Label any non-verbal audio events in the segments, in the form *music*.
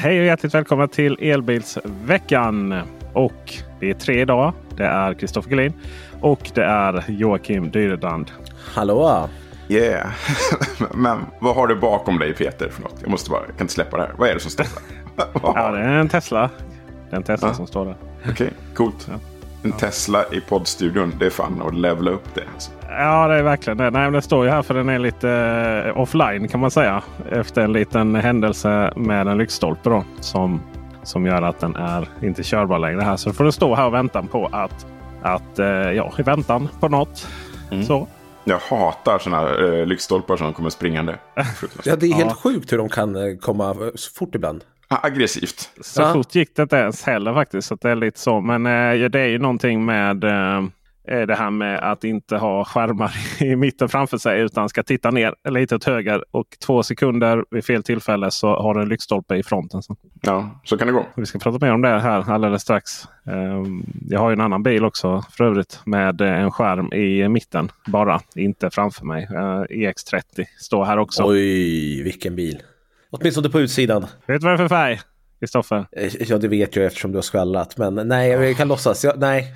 Hej och hjärtligt välkomna till Elbilsveckan. Och det är tre idag. Det är Kristoffer Gullin och det är Joakim Dyredand. Hallå! Yeah. *laughs* Men vad har du bakom dig Peter för något? Jag måste bara, jag kan inte släppa det här. Vad är det som står där? *laughs* Ja, det är en Tesla. Det är en Tesla Ja. som står där. Okej, coolt. En Tesla i poddstudion. Det är fan att levla upp det. Alltså. Ja, det är verkligen det. Nej, men den står ju här för den är lite eh, offline kan man säga. Efter en liten händelse med en lyktstolpe då. Som, som gör att den är inte körbar längre här. Så får den stå här och vänta på att, att eh, ja, i väntan på något. Mm. Så. Jag hatar sådana här eh, lyktstolpar som kommer springande. *laughs* Ja, det är helt Ja. sjukt hur de kan eh, komma så fort ibland. Aggressivt. Så Ja. fort gick det inte ens heller faktiskt. Så det är lite så. Men eh, ja, det är ju någonting med eh, det här med att inte ha skärmar *laughs* i mitten framför sig utan ska titta ner lite åt höger. Och två sekunder vid fel tillfälle så har du en lyktstolpe i fronten. Så. Ja, så kan det gå. Vi ska prata mer om det här alldeles strax. Eh, jag har ju en annan bil också för övrigt med eh, en skärm i mitten bara. Inte framför mig. Eh, EX30 står här också. Oj, vilken bil. Åtminstone på utsidan. Vet du vad det är för färg? Kristoffer? Eh, Ja, det vet jag eftersom du har skvallrat. Men nej, jag kan låtsas. Jag, nej,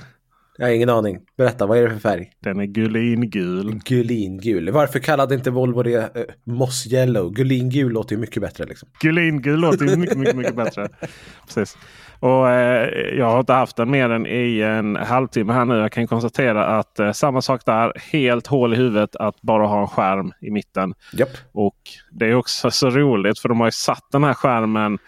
jag har ingen aning. Berätta, vad är det för färg? Den är gulingul. Gulingul. Varför kallade inte Volvo det eh, Moss Yellow? Gulingul låter ju mycket bättre liksom. Gulingul låter ju mycket, mycket, mycket bättre. *laughs* Precis. Och eh, Jag har inte haft den mer än i en halvtimme här nu. Jag kan konstatera att eh, samma sak där. Helt hål i huvudet att bara ha en skärm i mitten. Japp. Och Det är också så roligt för de har ju satt den här skärmen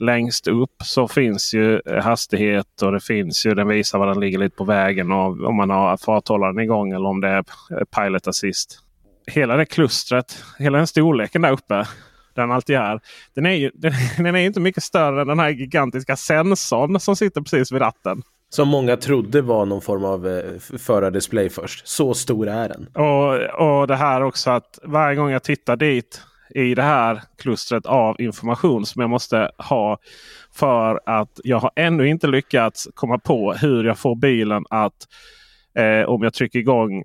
längst upp så finns ju eh, hastighet och det finns ju den visar var den ligger lite på vägen och om man har farthållaren igång eller om det är eh, pilot assist. Hela det klustret, hela den storleken där uppe. Den alltid är. Den är ju *laughs* den, den är inte mycket större än den här gigantiska sensorn som sitter precis vid ratten. Som många trodde var någon form av eh, förardisplay först. Så stor är den. Och, och det här också att varje gång jag tittar dit i det här klustret av information som jag måste ha för att jag har ännu inte lyckats komma på hur jag får bilen att eh, om jag trycker igång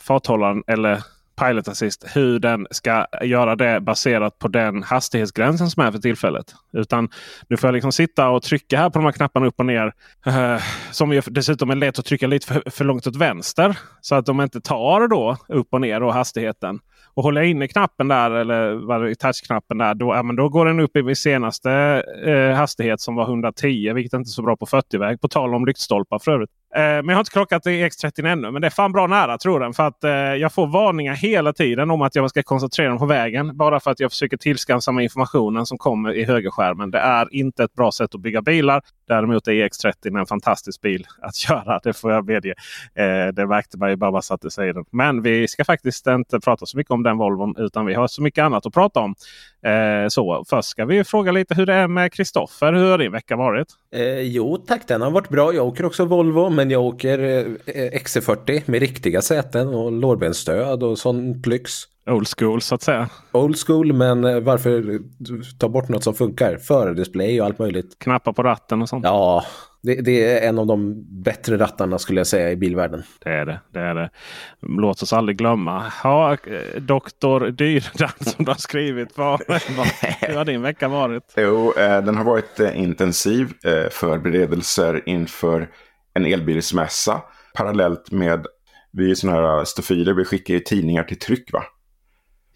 farthållaren eller Pilot Assist hur den ska göra det baserat på den hastighetsgränsen som är för tillfället. Utan nu får jag liksom sitta och trycka här på de här knapparna upp och ner. Eh, som ju dessutom är lätt att trycka lite för, för långt åt vänster. Så att de inte tar då upp och ner då hastigheten. Och håller jag inne knappen där eller touchknappen där. Då, ja, men då går den upp i min senaste eh, hastighet som var 110. Vilket är inte är så bra på 40-väg. På tal om lyktstolpar för övrigt. Eh, men jag har inte krockat i X30 ännu. Men det är fan bra nära tror den. För att eh, jag får varningar hela tiden om att jag ska koncentrera mig på vägen. Bara för att jag försöker tillskansa mig informationen som kommer i högerskärmen. Det är inte ett bra sätt att bygga bilar. Däremot är EX30 en fantastisk bil att *laughs* köra. Det får jag medge. Eh, det märkte man ju bara man satte sig i den. Men vi ska faktiskt inte prata så mycket om den Volvon. Utan vi har så mycket annat att prata om. Så först ska vi fråga lite hur det är med Kristoffer. Hur har din vecka varit? Eh, jo tack, den har varit bra. Jag åker också Volvo, men jag åker eh, XC40 med riktiga säten och lårbensstöd och sånt lyx. Old school så att säga. Old school, men eh, varför ta bort något som funkar? Förardisplay och allt möjligt. Knappa på ratten och sånt. Ja, det, det är en av de bättre rattarna skulle jag säga i bilvärlden. Det är det. det, är det. Låt oss aldrig glömma. Ja, Doktor Dyrdan som du har skrivit. Vad, vad, hur har din vecka varit? Jo, eh, den har varit intensiv. Förberedelser inför en elbilsmässa. Parallellt med, vi är sådana här stofiler, vi skickar ju tidningar till tryck va?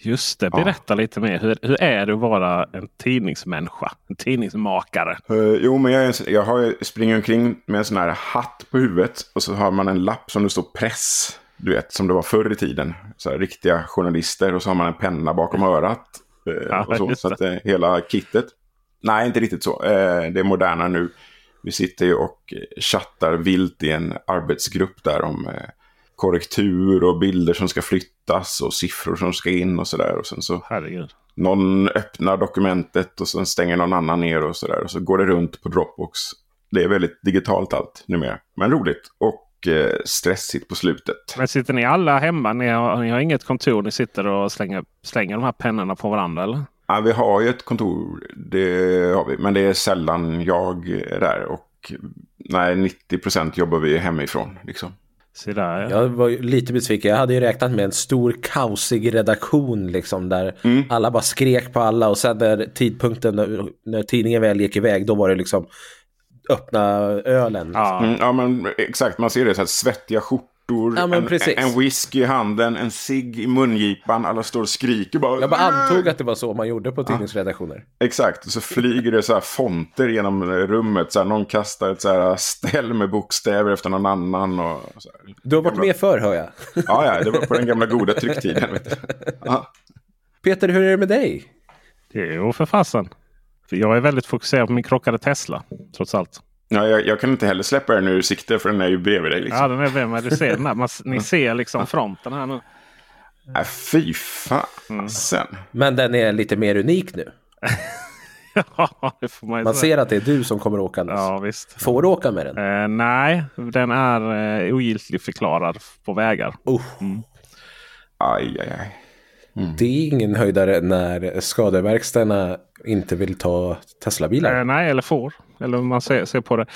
Just det, berätta lite mer. Hur, hur är det att vara en tidningsmänniska? En tidningsmakare? Eh, jo, men jag, en jag har, springer omkring med en sån här hatt på huvudet. Och så har man en lapp som det står press. Du vet, som det var förr i tiden. Så här, riktiga journalister. Och så har man en penna bakom örat. eh, Ja, och så så att, eh, hela kittet. Nej, inte riktigt så. Eh, det är modernare nu. Vi sitter ju och chattar vilt i en arbetsgrupp där om eh, korrektur och bilder som ska flyttas och siffror som ska in och sådär. Och sen så Herregud. någon öppnar dokumentet och sen stänger någon annan ner och sådär. Och så går det runt på Dropbox. Det är väldigt digitalt allt numera. Men roligt och eh, stressigt på slutet. Men sitter ni alla hemma? Ni har, ni har inget kontor? Ni sitter och slänger, slänger de här pennorna på varandra eller? Ja, vi har ju ett kontor, det har vi. Men det är sällan jag är där. Och nej, 90% jobbar vi hemifrån. Liksom. Se där ja. Jag var ju lite besviken. Jag hade ju räknat med en stor kaosig redaktion liksom där alla bara skrek på alla och sen när tidpunkten när, när tidningen väl gick iväg då var det liksom öppna ölen. Ja. Mm, ja, men exakt. Man ser det så här svettiga skjortor. Ja, men en, en whisky i handen, en cigg i mungipan. Alla står och skriker bara. Jag bara antog att det var så man gjorde på tidningsredaktioner. Exakt, och så flyger det så här fonter genom rummet. Så här, någon kastar ett så här ställ med bokstäver efter någon annan. Och så här. Du har varit med förr hör jag. Ja, ja, det var på den gamla goda trycktiden. Vet du. Ja. Peter, hur är det med dig? Jo, för fasen. För Jag är väldigt fokuserad på min krockade Tesla. Trots allt. Ja, jag, jag kan inte heller släppa den ur sikte för den är ju bredvid dig. Ja, Liksom. den är vem är du ser den här. Man, ni ser liksom fronten här nu. Äh, fy fasen. Men den är lite mer unik nu. *laughs* Ja, det får man ju Man ser att det är du som kommer åkandes. Ja, visst. Får du åka med den? Eh, nej, den är eh, ogiltigförklarad på vägar. Usch. Aj, aj, aj. Mm. Det är ingen höjdare när skadeverkstäderna inte vill ta Teslabilar. Eh, nej, eller får. Eller hur man ser, ser på det.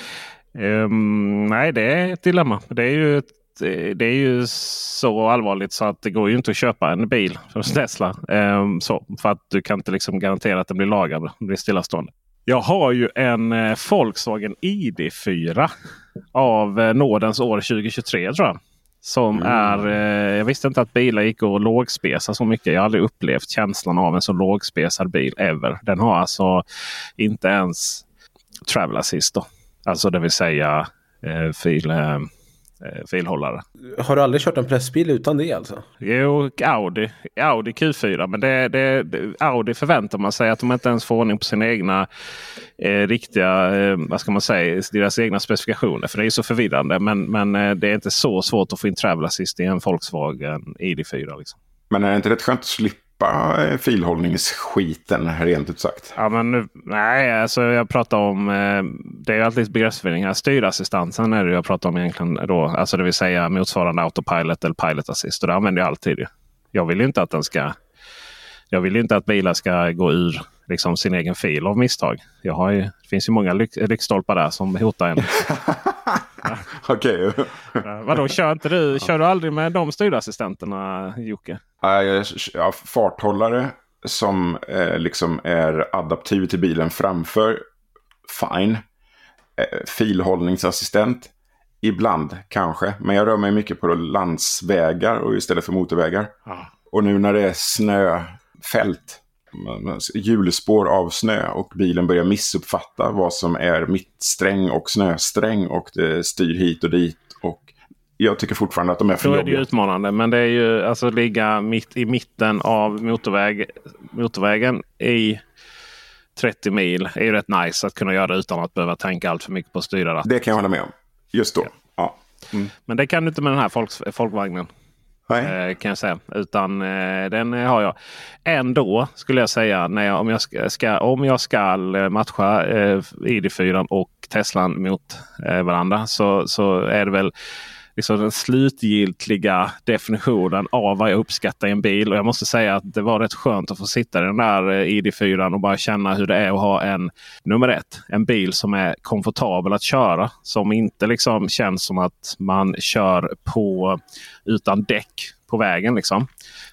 Um, nej, det är ett dilemma. Det är, ju ett, eh, det är ju så allvarligt så att det går ju inte att köpa en bil från Tesla. Um, så, för att du kan inte liksom garantera att den blir lagad. Den blir stillastående. Jag har ju en eh, Volkswagen ID4 av eh, nådens år 2023 tror jag. Som är, eh, jag visste inte att bilar gick att lågspesa så mycket. Jag har aldrig upplevt känslan av en så lågspesad bil ever. Den har alltså inte ens travel assist. Då. Alltså det vill säga eh, fil, eh, filhållare. Har du aldrig kört en pressbil utan det alltså? Jo, Audi. Audi Q4. Men det, det, det, Audi förväntar man sig att de inte ens får ordning på sina egna eh, riktiga, eh, vad ska man säga, deras egna specifikationer. För det är så förvirrande. Men, men eh, det är inte så svårt att få in travel assist i en Volkswagen ID4. Liksom. Men är det inte rätt skönt att slippa eh, filhållningsskiten, rent ut sagt? Ja, men nu, nej, alltså jag pratar om, eh, det är alltid begreppsförvirring här. Styrassistansen är det jag pratar om egentligen då. Alltså det vill säga motsvarande autopilot eller pilot assist. Och det använder jag alltid. Jag vill ju inte att den ska, jag vill ju inte att bilar ska gå ur liksom sin egen fil av misstag. Jag har ju, det finns ju många lyktstolpar där som hotar en. *laughs* *laughs* Okej. Vadå, kör, inte du, kör du aldrig med de styrassistenterna Jocke? Ja, jag- ja, farthållare som eh, liksom är adaptiv till bilen framför. Fine. Eh, filhållningsassistent. Ibland kanske. Men jag rör mig mycket på landsvägar och istället för motorvägar. Och nu när det är snöfält. Hjulspår av snö och bilen börjar missuppfatta vad som är mittsträng och snösträng. Och det styr hit och dit. Och jag tycker fortfarande att de är för Då är det ju jobbiga. utmanande. Men det är ju alltså ligga mitt i mitten av motorväg, motorvägen i 30 mil är ju rätt nice att kunna göra utan att behöva tänka allt för mycket på att styra ratten. Det kan jag hålla med om. Just då. Ja. Men det kan du inte med den här folks, folkvagnen. Nej. Eh, kan jag säga. Utan eh, den har jag. Ändå skulle jag säga när jag, om, jag ska, ska, om jag ska eh, matcha eh, ID4 och Teslan mot eh, varandra så, så är det väl liksom den slutgiltiga definitionen av vad jag uppskattar i en bil. Och jag måste säga att det var rätt skönt att få sitta i den där eh, ID4 och bara känna hur det är att ha en nummer ett. En bil som är komfortabel att köra. Som inte liksom känns som att man kör på utan däck på vägen. Liksom.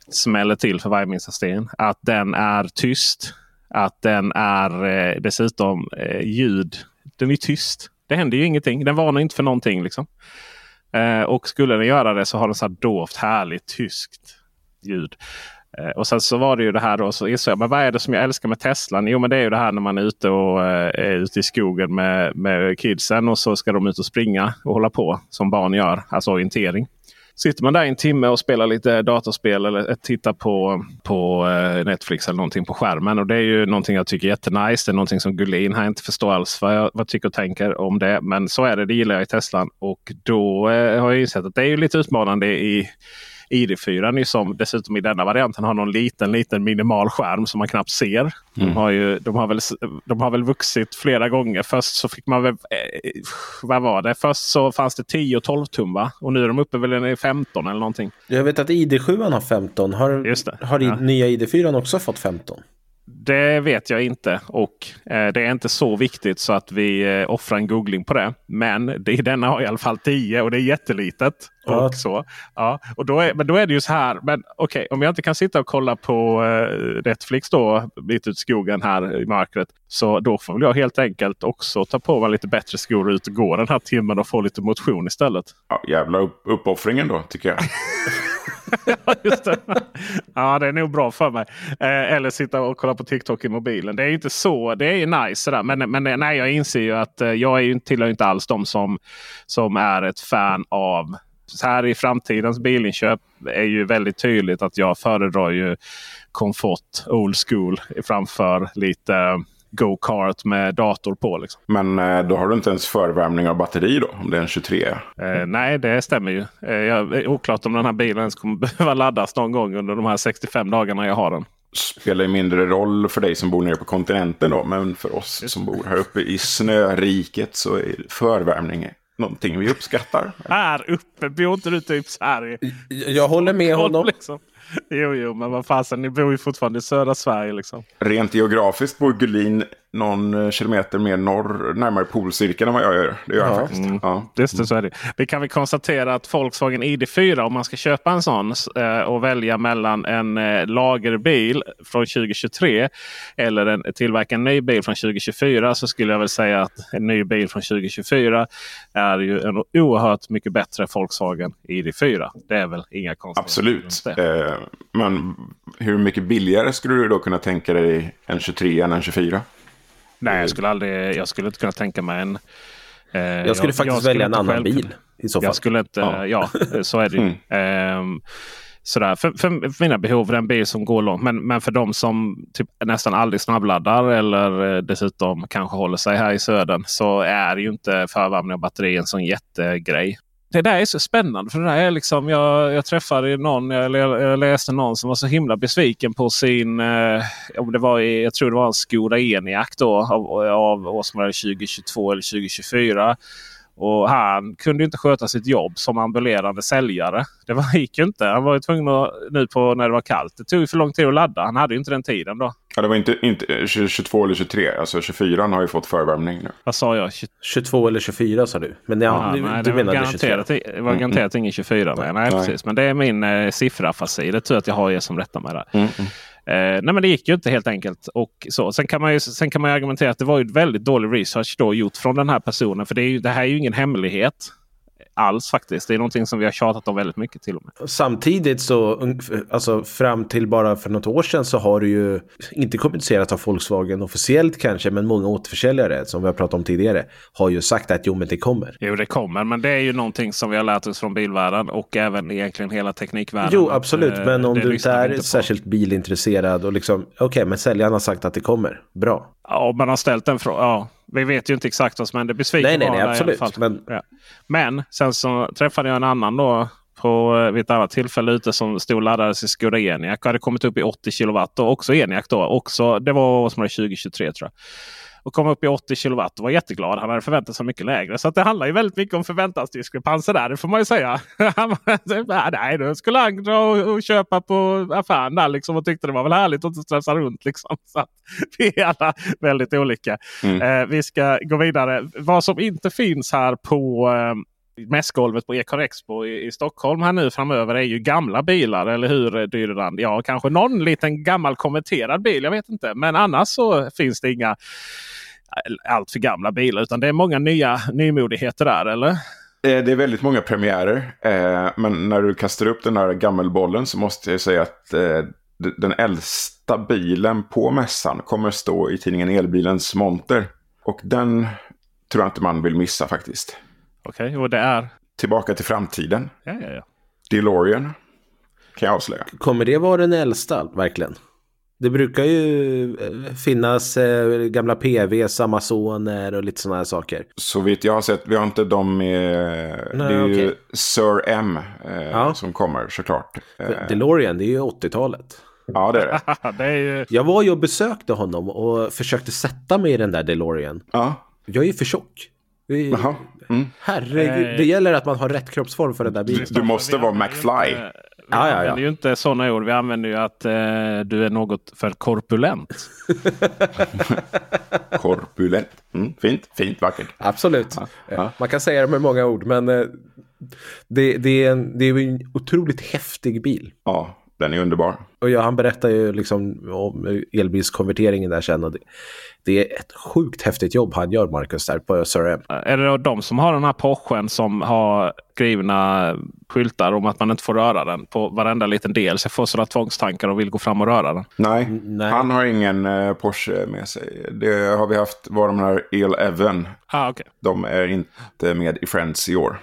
Smäller till för varje minsta sten. Att den är tyst. Att den är eh, dessutom eh, ljud. Den är tyst. Det händer ju ingenting. Den varnar inte för någonting. Liksom. Eh, och skulle den göra det så har den så här dovt härligt tyskt ljud. Eh, och sen så var det ju det här då. Så jag, men vad är det som jag älskar med Teslan? Jo men det är ju det här när man är ute, och, eh, är ute i skogen med, med kidsen. Och så ska de ut och springa och hålla på som barn gör. Alltså orientering. Sitter man där en timme och spelar lite datorspel eller tittar på, på eh, Netflix eller någonting på skärmen. Och det är ju någonting jag tycker är jättenice. Det är någonting som Gullin här inte förstår alls vad jag, vad tycker och tänker om det. Men så är det, det gillar jag i Teslan. Och då eh, har jag insett att det är ju lite utmanande i ID4 som dessutom i denna varianten har någon liten, liten minimal skärm som man knappt ser. Mm. De, har ju, de, har väl, de har väl vuxit flera gånger. Först så fick man väl... Eh, vad var det? Först så fanns det 10 och 12 tum va? Och nu är de uppe väl i 15 eller någonting. Jag vet att ID7 har 15. Har, har ja. nya ID4 också fått 15? Det vet jag inte och eh, det är inte så viktigt så att vi eh, offrar en googling på det. Men det, denna har i alla fall 10 och det är jättelitet. Ja. Och så. Ja, och då är, men då är det ju så här. Men okej, okay, om jag inte kan sitta och kolla på eh, Netflix då mitt ut i skogen här i mörkret. Så då får väl jag helt enkelt också ta på mig lite bättre skor och ut och gå den här timmen och få lite motion istället. Ja, jävla upp, uppoffringen då tycker jag. *laughs* *laughs* ja, just det. ja, det är nog bra för mig. Eh, eller sitta och kolla på TikTok i mobilen. Det är inte så. Det är ju nice sådär. Men, men nej, jag inser ju att eh, jag är ju, tillhör inte alls de som, som är ett fan av så här i framtidens bilinköp är ju väldigt tydligt att jag föredrar ju komfort old school framför lite go-kart med dator på. Liksom. Men eh, då har du inte ens förvärmning av batteri då? Om det är en 23? Eh, nej, det stämmer ju. Eh, jag är oklart om den här bilen ens kommer *laughs* behöva laddas någon gång under de här 65 dagarna jag har den. Spelar mindre roll för dig som bor nere på kontinenten då. Men för oss som bor här uppe i snöriket så är förvärmning någonting vi uppskattar. Här uppe bor inte du typ så här. Jag håller med honom. Liksom. Jo, jo, men vad fasen, ni bor ju fortfarande i södra Sverige. Liksom. Rent geografiskt bor Gullin någon eh, kilometer mer norr, närmare polcirkeln än vad jag gör. Det gör ja. jag faktiskt. Mm. Ja. Just det, så är det. Vi kan väl konstatera att Volkswagen ID4, om man ska köpa en sån eh, och välja mellan en eh, lagerbil från 2023 eller en, tillverka en ny bil från 2024 så skulle jag väl säga att en ny bil från 2024 är ju en oerhört mycket bättre Volkswagen ID4. Det är väl inga konstigheter. Absolut. Eh, men hur mycket billigare skulle du då kunna tänka dig en 23 än en 24? Nej, jag skulle, aldrig, jag skulle inte kunna tänka mig en... Eh, jag skulle jag, faktiskt jag välja en annan själv, bil i så fall. Jag skulle inte, ja, ja så är det ju. Mm. Eh, sådär. För, för, mina behov är en bil som går långt. Men, men för de som typ nästan aldrig snabbladdar eller eh, dessutom kanske håller sig här i södern så är ju inte förvärmning av batteri en sån jättegrej det där är så spännande. För det där är liksom, jag, jag träffade någon, jag, jag läste någon som var så himla besviken på sin, eh, om det var i, jag tror det var en Skoda Eniac då av, av årsmodell 2022 eller 2024. Och han kunde inte sköta sitt jobb som ambulerande säljare. Det var, gick ju inte. Han var ju tvungen att, nu på när det var kallt. Det tog för lång tid att ladda. Han hade ju inte den tiden då. Ja, det var inte, inte 22 eller 23. Alltså 24 har ju fått förvärmning nu. Vad sa jag? 22 eller 24 sa du. Men ja, ja du, nej, du menade 23. Det var garanterat mm. ingen 24. Nej, nej, precis. Men det är min eh, siffrafasi. Det tror jag att jag har er som rättar mig där. Mm. Eh, nej men det gick ju inte helt enkelt. Och så. Sen, kan man ju, sen kan man argumentera att det var ju väldigt dålig research då gjort från den här personen. För det, är ju, det här är ju ingen hemlighet alls faktiskt. Det är någonting som vi har tjatat om väldigt mycket till och med. Samtidigt så, alltså fram till bara för något år sedan så har det ju inte kommunicerat av Volkswagen officiellt kanske, men många återförsäljare som vi har pratat om tidigare har ju sagt att jo men det kommer. Jo det kommer, men det är ju någonting som vi har lärt oss från bilvärlden och även egentligen hela teknikvärlden. Jo absolut, att, men om du inte är inte särskilt bilintresserad och liksom, okej okay, men säljaren har sagt att det kommer, bra. Ja, man har ställt en fråga. Ja, vi vet ju inte exakt vad som hände. Besviken nej, nej, nej, absolut. Men... Ja. men sen så träffade jag en annan då på, eh, vid ett annat tillfälle ute som stod och laddades i Skoda Enyaq och hade kommit upp i 80 kilowatt. Och också Enyaq då. Också, det var årsmodell 2023 tror jag. Och kom upp i 80 kilowatt och var jätteglad. Han hade förväntat sig mycket lägre. Så det handlar ju väldigt mycket om förväntansdiskrepanser där. Det får man ju säga. *laughs* *laughs* Nej, då skulle han dra och, och köpa på affären där liksom och tyckte det var väl härligt att stressa runt. Liksom. *laughs* Så vi är alla väldigt olika. Mm. Eh, vi ska gå vidare. Vad som inte finns här på eh, mässgolvet på Econ Expo i, i, Stockholm här nu framöver är ju gamla bilar. Eller hur eh, Dyrland? Ja, kanske någon liten gammal konverterad bil. Jag vet inte. Men annars så finns det inga eh, allt för gamla bilar. Utan det är många nya nymodigheter där, eller? Det är väldigt många premiärer. Eh, men när du kastar upp den här gammelbollen så måste jag säga att eh, den äldsta bilen på mässan kommer stå i tidningen Elbilens monter. Och den tror jag inte man vill missa faktiskt. Okej, okay, och det är? Tillbaka till framtiden. Ja, ja, ja. DeLorean. Kan jag avslöja. Kommer det vara den äldsta verkligen? Det brukar ju eh, finnas eh, gamla PVs, Amazoner och lite sådana här saker. Så vitt jag har sett, vi har inte de med... Nej, det är okay. ju Sir M eh, ja. som kommer såklart. För DeLorean, det är ju 80-talet. Ja, det är det. *laughs* det är ju... Jag var ju och besökte honom och försökte sätta mig i den där DeLorean. Ja. Jag är ju för tjock. Jaha. Mm. Herregud, det gäller att man har rätt kroppsform för den där bilen. Du, du måste vara McFly. Vi ja, ja, använder ju inte sådana ord. Vi använder ju att eh, du är något för korpulent. *laughs* korpulent. Mm, fint, fint, vackert. Absolut. Ja, ja. Man kan säga det med många ord, men eh, det, det, är en, det är en otroligt häftig bil. Ja, den är underbar. Och ja, han berättar ju liksom om elbilskonverteringen där sen. Och det, det är ett sjukt häftigt jobb han gör, Marcus, där på SRM. Är det de som har den här Porschen som har skrivna skyltar om att man inte får röra den på varenda liten del? Så jag får sådana tvångstankar och vill gå fram och röra den. Nej, Nej. han har ingen uh, Porsche med sig. Det har vi haft, var de här El Even. Ah, okay. De är inte med i Friends i år.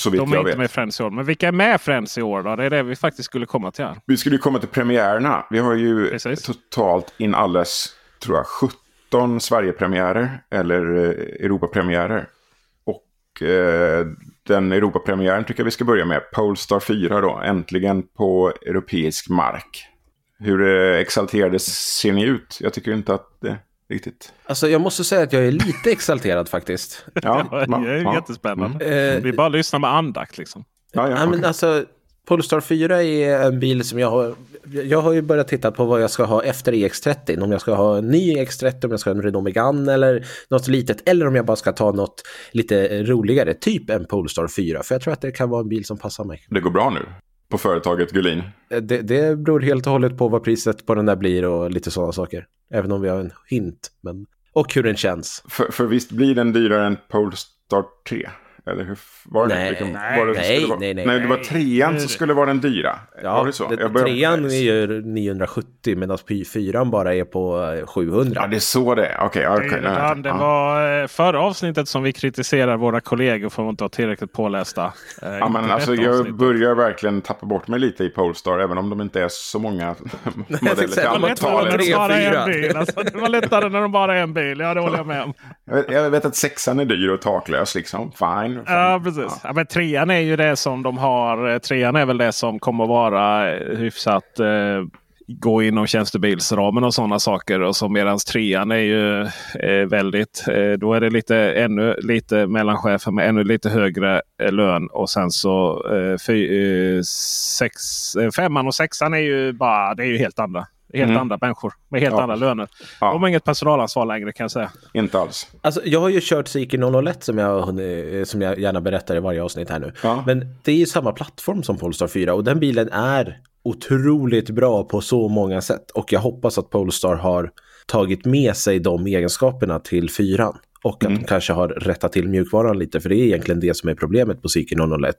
Så de är inte vet. med Friends i år. Men vilka är med Friends i år då? Det är det vi faktiskt skulle komma till här. Vi skulle komma till premiärerna. Vi har ju Precis. totalt in alles, tror jag, 17 Sverigepremiärer. Eller eh, Europapremiärer. Och eh, den Europapremiären tycker jag vi ska börja med. Polestar 4 då. Äntligen på europeisk mark. Hur eh, exalterade ser ni ut? Jag tycker inte att det riktigt. Alltså jag måste säga att jag är lite *laughs* exalterad faktiskt. Ja, *laughs* det är ja, jättespännande. Mm. Vi bara lyssnar med andakt liksom. Ja, ja, ja men alltså Polestar 4 är en bil som jag har. Jag har ju börjat titta på vad jag ska ha efter EX30. Om jag ska ha en ny EX30, om jag ska ha en Renault Megane eller något litet. Eller om jag bara ska ta något lite roligare, typ en Polestar 4. För jag tror att det kan vara en bil som passar mig. Det går bra nu på företaget Gullin? Det, det beror helt och hållet på vad priset på den där blir och lite sådana saker. Även om vi har en hint. Men... Och hur den känns. För, för visst blir den dyrare än Polestar 3? Eller hur var det? Nej, Vilken, var det nej, vara, nej, nej, nej. det var trean som skulle vara den dyra. Ja, var det så? Det, började, trean är ju 970 medan fyran bara är på 700. Ja, det är så det är. Okej, okay, okay, det, det var eh, förra avsnittet som vi kritiserar våra kollegor för att inte vara tillräckligt pålästa. Eh, ja, men alltså, jag avsnittet. börjar verkligen tappa bort mig lite i Polestar, även om de inte är så många *laughs* modeller till antalet. Det, alltså, det var lättare när de bara är en bil, ja det håller jag med om. *laughs* Jag vet, jag vet att sexan är dyr och taklös liksom, fine fine. Ja, precis. Ja. men trean är ju det som de har. Trean är väl det som kommer vara hyfsat eh, gå inom tjänstebilsramen och sådana saker. Och så medans trean är ju eh, väldigt, eh, då är det lite ännu lite mellanchefer med ännu lite högre eh, lön. Och sen så eh, fy, eh, sex, eh, femman och sexan är ju bara, det är ju helt andra. Helt mm. andra människor med helt ja. andra löner. Ja. De har inget personalansvar längre kan jag säga. Inte alls. Alltså, jag har ju kört Seeker 001 som jag, som jag gärna berättar i varje avsnitt här nu. Ja. Men det är ju samma plattform som Polestar 4 och den bilen är otroligt bra på så många sätt. Och jag hoppas att Polestar har tagit med sig de egenskaperna till 4. Och att mm. de kanske har rättat till mjukvaran lite, för det är egentligen det som är problemet på Seeker 001.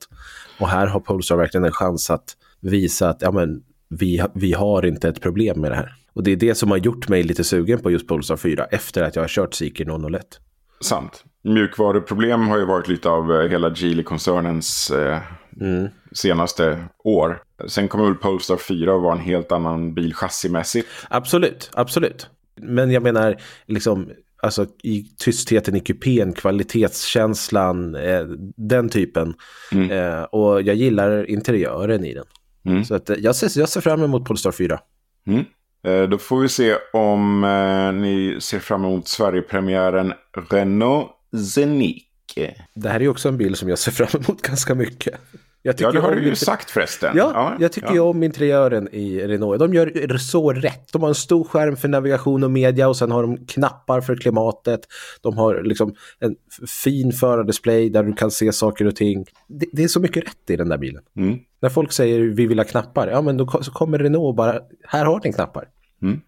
Och här har Polestar verkligen en chans att visa att ja, men, vi, vi har inte ett problem med det här. Och det är det som har gjort mig lite sugen på just Polestar 4 efter att jag har kört Seeker 001. Sant. Mjukvaruproblem har ju varit lite av eh, hela Geely-koncernens eh, mm. senaste år. Sen kommer väl Polestar 4 att vara en helt annan bil chassimässigt. Absolut, absolut. Men jag menar, liksom, alltså i tystheten i kupén, kvalitetskänslan, eh, den typen. Mm. Eh, och jag gillar interiören i den. Mm. Så att, eh, jag, ser, jag ser fram emot Polestar 4. Mm. Eh, då får vi se om eh, ni ser fram emot Sverigepremiären Renault Zenic. Det här är också en bil som jag ser fram emot *laughs* ganska mycket. Ja, det har du ju sagt förresten. Ja, ja jag tycker ja. ju om interiören i Renault. De gör så rätt. De har en stor skärm för navigation och media och sen har de knappar för klimatet. De har liksom en fin förardisplay där du kan se saker och ting. Det, det är så mycket rätt i den där bilen. Mm. När folk säger vi vill ha knappar, ja men då kommer Renault och bara, här har ni knappar. Mm.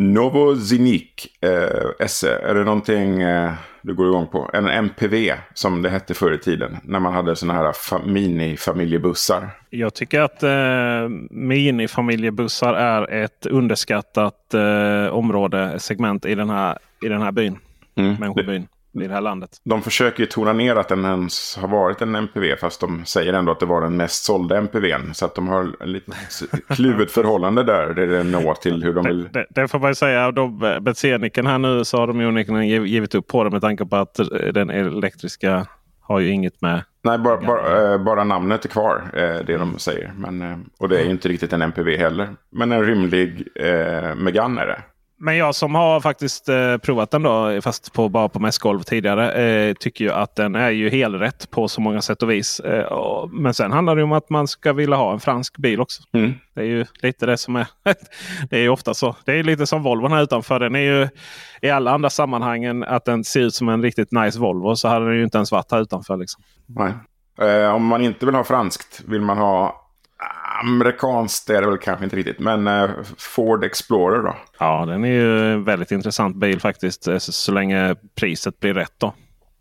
Novo Zinic eh, SE, är det någonting eh, du går igång på? En MPV som det hette förr i tiden. När man hade sådana här fa mini-familjebussar. Jag tycker att eh, mini-familjebussar är ett underskattat eh, område, segment i den här, i den här byn. Mm. Människobyn i det här landet. De försöker ju tona ner att den ens har varit en MPV fast de säger ändå att det var den mest sålda MPVn. Så att de har lite kluvet förhållande där. Det är nå till hur de vill... Det, det, det får man ju säga. De, Betseniken här nu så har de ju onekligen givit upp på det med tanke på att den elektriska har ju inget med Nej, bara, bara, äh, bara, namnet är kvar, det de säger. Men, och det är ju inte riktigt en MPV heller. Men en rymlig äh, Megane är det. Men jag som har faktiskt eh, provat den då, fast på, bara på mässgolv tidigare, eh, tycker ju att den är ju helrätt på så många sätt och vis. Eh, och, men sen handlar det om att man ska vilja ha en fransk bil också. Mm. Det är ju lite det som är. *laughs* det är ju ofta så. Det är lite som Volvo här utanför. Den är ju i alla andra sammanhangen att den ser ut som en riktigt nice Volvo så hade den ju inte ens varit här utanför. Liksom. Nej. Eh, om man inte vill ha franskt, vill man ha amerikanskt är det väl kanske inte riktigt. Men eh, Ford Explorer då? Ja, den är ju en väldigt intressant bil faktiskt. Eh, så, länge priset blir rätt då.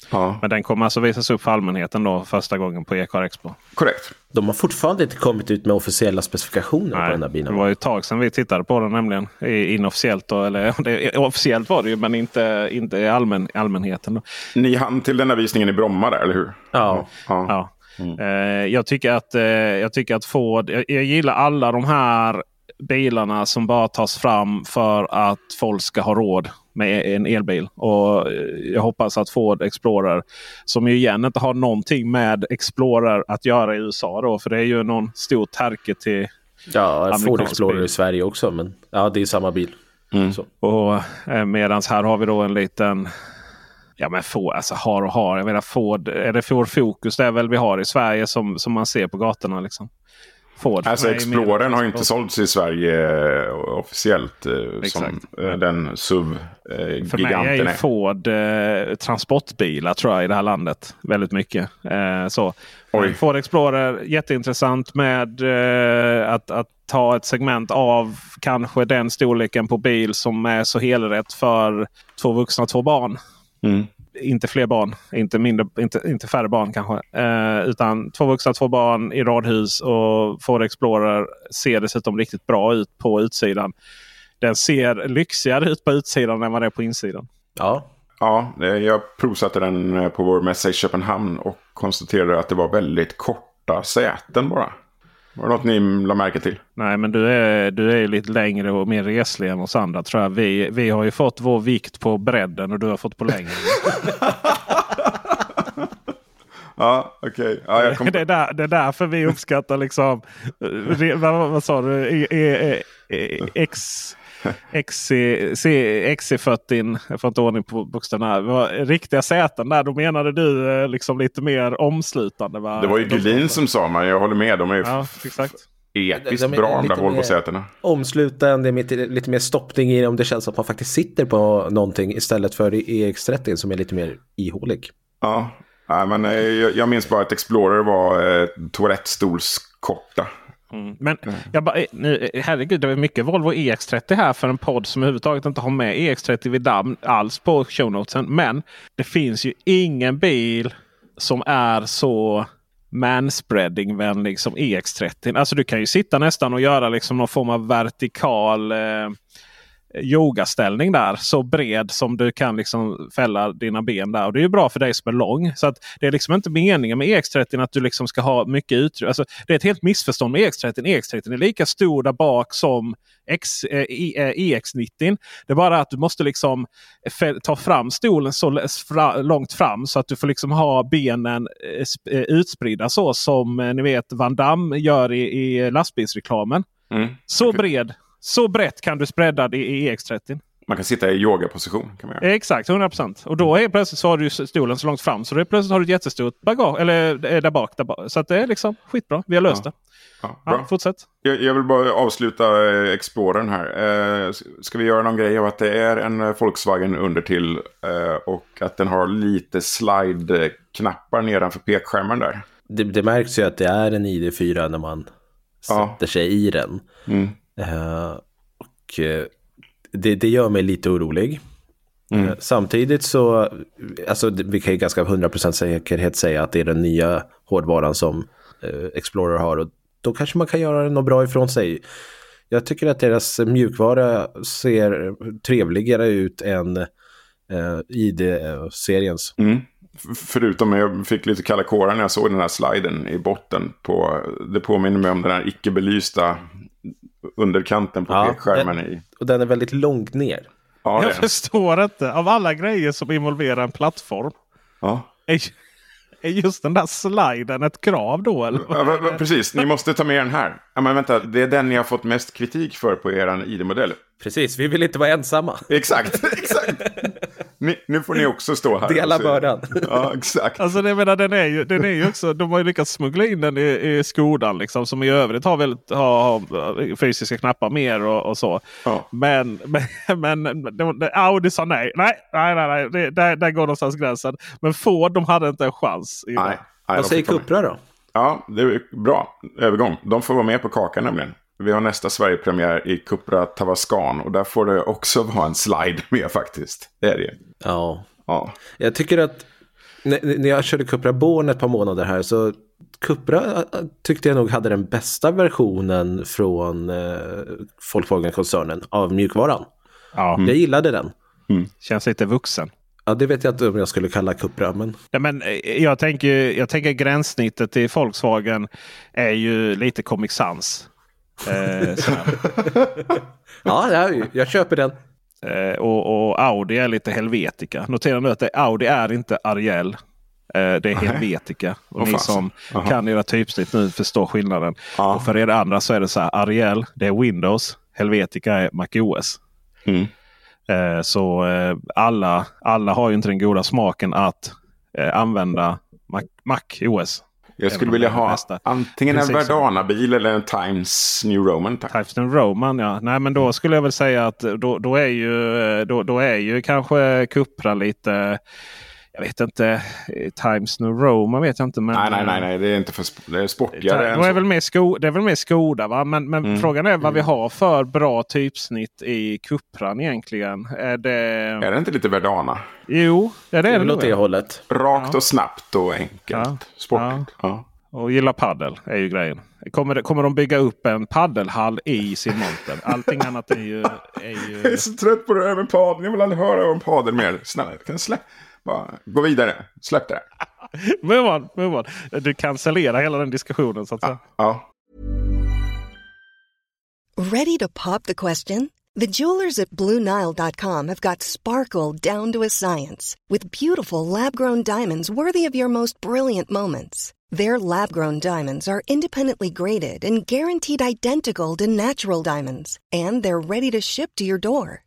Ja. Men den kommer alltså visas upp för allmänheten då första gången på e Expo. Korrekt. De har fortfarande inte kommit ut med officiella specifikationer Nej, på den här bilen. Det var ju ett tag sedan vi tittade på den nämligen. Inofficiellt då, eller *laughs* det, officiellt var det ju men inte, inte i allmän, allmänheten. Då. Ni hann till den här visningen i Bromma där, eller hur? Ja. ja. ja. Mm. Eh, jag, tycker att, eh, jag tycker att Ford, jag, jag, gillar alla de här bilarna som bara tas fram för att folk ska ha råd med en elbil. Och eh, Jag hoppas att Ford Explorer, som ju igen inte har någonting med Explorer att göra i USA. Då, för det är ju någon stor terke till Ja, Ford Explorer bil. i Sverige också. Men ja, det är samma bil. Mm. Och eh, Medans här har vi då en liten Ja men Ford, alltså har och har. Jag menar Ford, är det Ford Focus det är väl vi har i Sverige som, som man ser på gatorna liksom? Ford. Alltså Explorern har inte sålts i Sverige eh, officiellt. Eh, som eh, den SUV-giganten För mig är ju Ford eh, transportbilar tror jag i det här landet. Väldigt mycket. Eh, så. Ford Explorer jätteintressant med eh, att, att ta ett segment av kanske den storleken på bil som är så helrätt för två vuxna och två barn. Mm. Inte fler barn, inte, mindre, inte, inte färre barn kanske. Eh, utan två vuxna, två barn i radhus. Och Ford Explorer ser dessutom riktigt bra ut på utsidan. Den ser lyxigare ut på utsidan än vad det är på insidan. Ja, Ja, jag provsatte den eh, på vår mässa i Köpenhamn och konstaterade att det var väldigt korta säten bara. Var det något ni la märke till? Nej, men du är, du är lite längre och mer reslig än oss andra tror jag. Vi, vi har ju fått vår vikt på bredden och du har fått på längden. *laughs* *laughs* ja, okej. Okay. Ja, kom... det, är där, det är därför vi uppskattar liksom... vad, vad sa du? E, e, e, X... XC40, jag får inte ordning på bokstäverna. Riktiga säten där, då menade du eh, liksom lite mer omslutande. Va? Det var ju Gullin som sa, men jag håller med. De är ja, exakt. episkt de, de bra de där Volvo-sätena. Omslutande, lite mer stoppning i det om det känns att man faktiskt sitter på någonting istället för EX30 som är lite mer ihålig. Ja, Nej, men eh, jag, jag minns bara att Explorer var eh, toalettstolskorta. Mm. Men jag bara, eh, nu, eh, herregud, det är mycket Volvo EX30 här för en podd som överhuvudtaget inte har med EX30 vid namn alls på shownotesen. Men det finns ju ingen bil som är så manspreading-vänlig som EX30. Alltså du kan ju sitta nästan och göra liksom någon form av vertikal eh, yogaställning där. Så bred som du kan liksom fälla dina ben där. Och Det är ju bra för dig som är lång. Så att Det är liksom inte meningen med EX30 att du liksom ska ha mycket utrymme. Alltså, det är ett helt missförstånd med EX30. EX30 är lika stor där bak som X, eh, EX90. Eh, e det är bara att du måste liksom ta fram stolen så långt fram så att du får liksom ha benen eh, eh, utspridda så som ni vet Van Damme gör i, i lastbilsreklamen. Mm. Så bred Så brett kan du spreada det i EX30. Man kan sitta i yogaposition. Kan man göra. Exakt, 100%. Och då är plötsligt så har du stolen så långt fram så det är plötsligt har du ett jättestort bagage. Eller eh, där bak. Där bak. Så att det är liksom skitbra. Vi har löst Ja. det. Ja, Ja, bra. fortsätt. Jag, jag vill bara avsluta eh, Explorern här. Eh, ska vi göra någon grej av att det är en eh, Volkswagen under till eh, och att den har lite slide-knappar nedanför pekskärmen där. Det, det märks ju att det är en ID4 när man Ja. sätter sig i den. Mm. Eh, och eh, det, det gör mig lite orolig. Mm. Eh, samtidigt så, alltså vi kan ju ganska 100% säkerhet säga att det är den nya hårdvaran som Explorer har. Och då kanske man kan göra något bra ifrån sig. Jag tycker att deras mjukvara ser trevligare ut än eh, ID-seriens. Mm. Förutom att jag fick lite kalla kårar när jag såg den här sliden i botten. På, det påminner mig om den här icke belysta underkanten på Ja, pekskärmen. det- I, Och den är väldigt långt ner. ja, Jag det. förstår inte. Av alla grejer som involverar en plattform. Ja. Är, är just den där sliden ett krav då? Eller? Ja, precis, ni måste ta med den här. Ja, men vänta, det är den ni har fått mest kritik för på er ID-modell. Precis, vi vill inte vara ensamma. Exakt, *laughs* exakt. Ni, nu får ni också stå här. Dela bördan. *laughs* Ja, exakt. Alltså det menar, den är ju, den är ju också, de har ju lyckats smuggla in den i, i Skodan liksom, som i övrigt har väldigt har, har fysiska knappar mer och, och så. Ja. Men, *laughs* men, men Audi sa nej. Nej, nej, nej, nej. Det, där, där går någonstans gränsen. Men Ford de hade inte en chans. Nej, nej, Vad säger. Cupra då? Ja, det är bra övergång. De får vara med på kakan nämligen. Vi har nästa Sverigepremiär i Cupra Tavascan och där får det också *laughs* vara en slide med faktiskt. Det är det. Ja, Ja, jag tycker att när, jag körde Cupra Born ett par månader här så Cupra äh, tyckte jag nog hade den bästa versionen från eh, Volkswagen-koncernen av mjukvaran. Ja, Jag gillade den. känns lite vuxen. Ja, det vet jag inte om jag skulle kalla Cupra, men Nej, men eh, jag, tänker, jag tänker gränssnittet i Volkswagen är ju lite Comic Sans. Eh, *laughs* ja, jag, jag köper den. Eh, och, och Audi är lite Helvetica. Notera nu att det, Audi är inte Ariel. Eh, det är Helvetica. Och Åh, ni som Aha. kan era typsnitt nu förstår skillnaden. Ja. Och för er andra så är det så här. Ariel det är Windows. Helvetica är MacOS. Mm. Eh, så alla, alla har ju inte den goda smaken att använda Mac, Mac OS. Jag skulle vilja ha bästa. antingen en Precis. Verdana-bil eller en Times New Roman. Tack. Types and Roman ja. Nej men då skulle jag väl säga att då, då, är, ju, eh, då, då är ju kanske Cupra lite jag vet inte. eh, Times New Roman vet jag inte. Men, Nej, nej, nej, nej, det är inte för det är sportigare Det än är väl mer, sko, det är väl mer Skoda va? Men, men Mm. frågan är vad vi har för bra typsnitt i Cupran egentligen. Är det... Är det inte lite Verdana? Jo, det är det. Det åt det hållet. Rakt Ja. och snabbt och enkelt. Ja. Sportigt. Ja. Och gilla paddel är ju grejen. Kommer, det- kommer de bygga upp en paddelhall i sin monter? Allting annat är ju... Är *laughs* Jag är ju... så trött på det här med padel. Jag vill aldrig höra om padel mer. Snälla, kan du släpp... Bara gå vidare. Släpp det. Move on, move on. Du cancellerar hela den diskussionen så att säga. Ja. Ready to pop the question? The jewelers at BlueNile.com have got sparkle down to a science with beautiful lab grown diamonds worthy of your most brilliant moments. Their lab grown diamonds are independently graded and guaranteed identical to natural diamonds, and they're ready to ship to your door.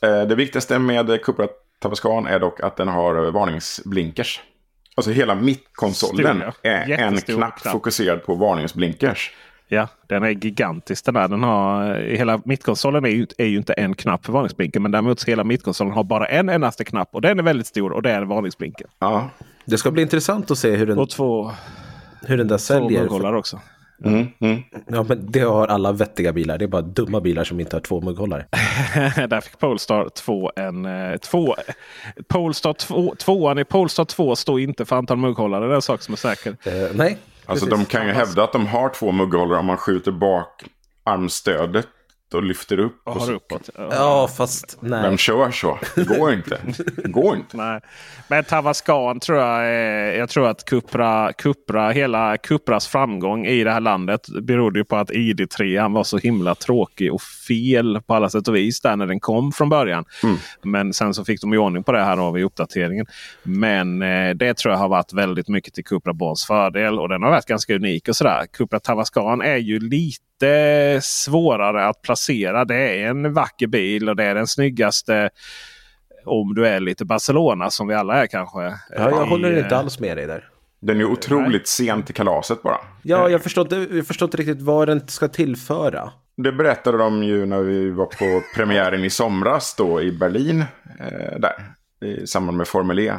Det viktigaste med Cupra Tabascan är dock att den har varningsblinkers. Alltså hela mittkonsolen Stor, är en knapp, knapp. fokuserad på varningsblinkers. Ja, den är gigantisk den där. Den har, hela mittkonsolen är ju, är ju inte en knapp för varningsblinken. Men däremot så hela mittkonsolen har bara en endaste knapp. Och den är väldigt stor och det är varningsblinken. Ja. Det ska bli intressant att se hur den, Och två, hur den där två säljer. mugghållare också. Mm, mm. Ja, men det har alla vettiga bilar. Det är bara dumma bilar som inte har två mugghållare. *laughs* Där fick Polestar 2 en... eh, Två, Polestar 2, tvåan i Polestar 2 står inte för antal mugghållare. Det är en sak som är säker. Eh, nej, Alltså precis. de kan ju hävda att de har två mugghållare om man skjuter bak armstödet och lyfter upp. Och och har så- uppåt. Ja, fast nej. Vem kör så? Det går inte. Det går inte. *laughs* Nej. Men Tavascan tror jag är, Jag tror att Cupra, Cupra, hela Cupras framgång i det här landet berodde ju på att ID3 var så himla tråkig och fel på alla sätt och vis där när den kom från början. Men sen så fick de i ordning på det här då vid uppdateringen. Men eh, det tror jag har varit väldigt mycket till Cupra Bonds fördel och den har varit ganska unik och sådär. Cupra Tavascan är ju lite svårare att placera. Det är en vacker bil och det är den snyggaste om du är lite Barcelona som vi alla är kanske. Ja, jag I, håller inte eh, alls med dig där. Den är otroligt sen till kalaset bara. Ja, jag förstår, inte, jag förstår inte riktigt vad den ska tillföra. Det berättade de ju när vi var på premiären i somras då i Berlin. Eh, där, i samband med Formel E.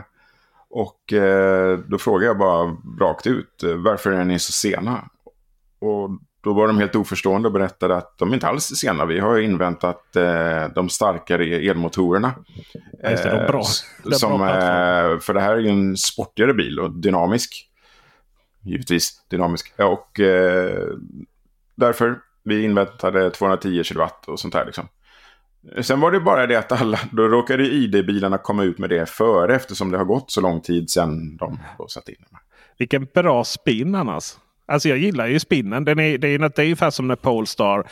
Och eh, då frågade jag bara rakt ut eh, varför är ni så sena? Och då var de helt oförstående och berättade att de inte alls är sena. Vi har inväntat eh, de starkare elmotorerna. Ja, just det, de bra- s- de bra som, eh, för det här är ju en sportigare bil och dynamisk. Givetvis dynamisk. Ja, Och eh, därför vi inväntade 210 kilowatt och sånt här liksom. Sen var det bara det att alla, då råkade ID-bilarna komma ut med det före eftersom det har gått så lång tid sedan de satt in. Vilken bra spin annars. Alltså jag gillar ju spinnen. Den är, det, är, det är ungefär som när Polestar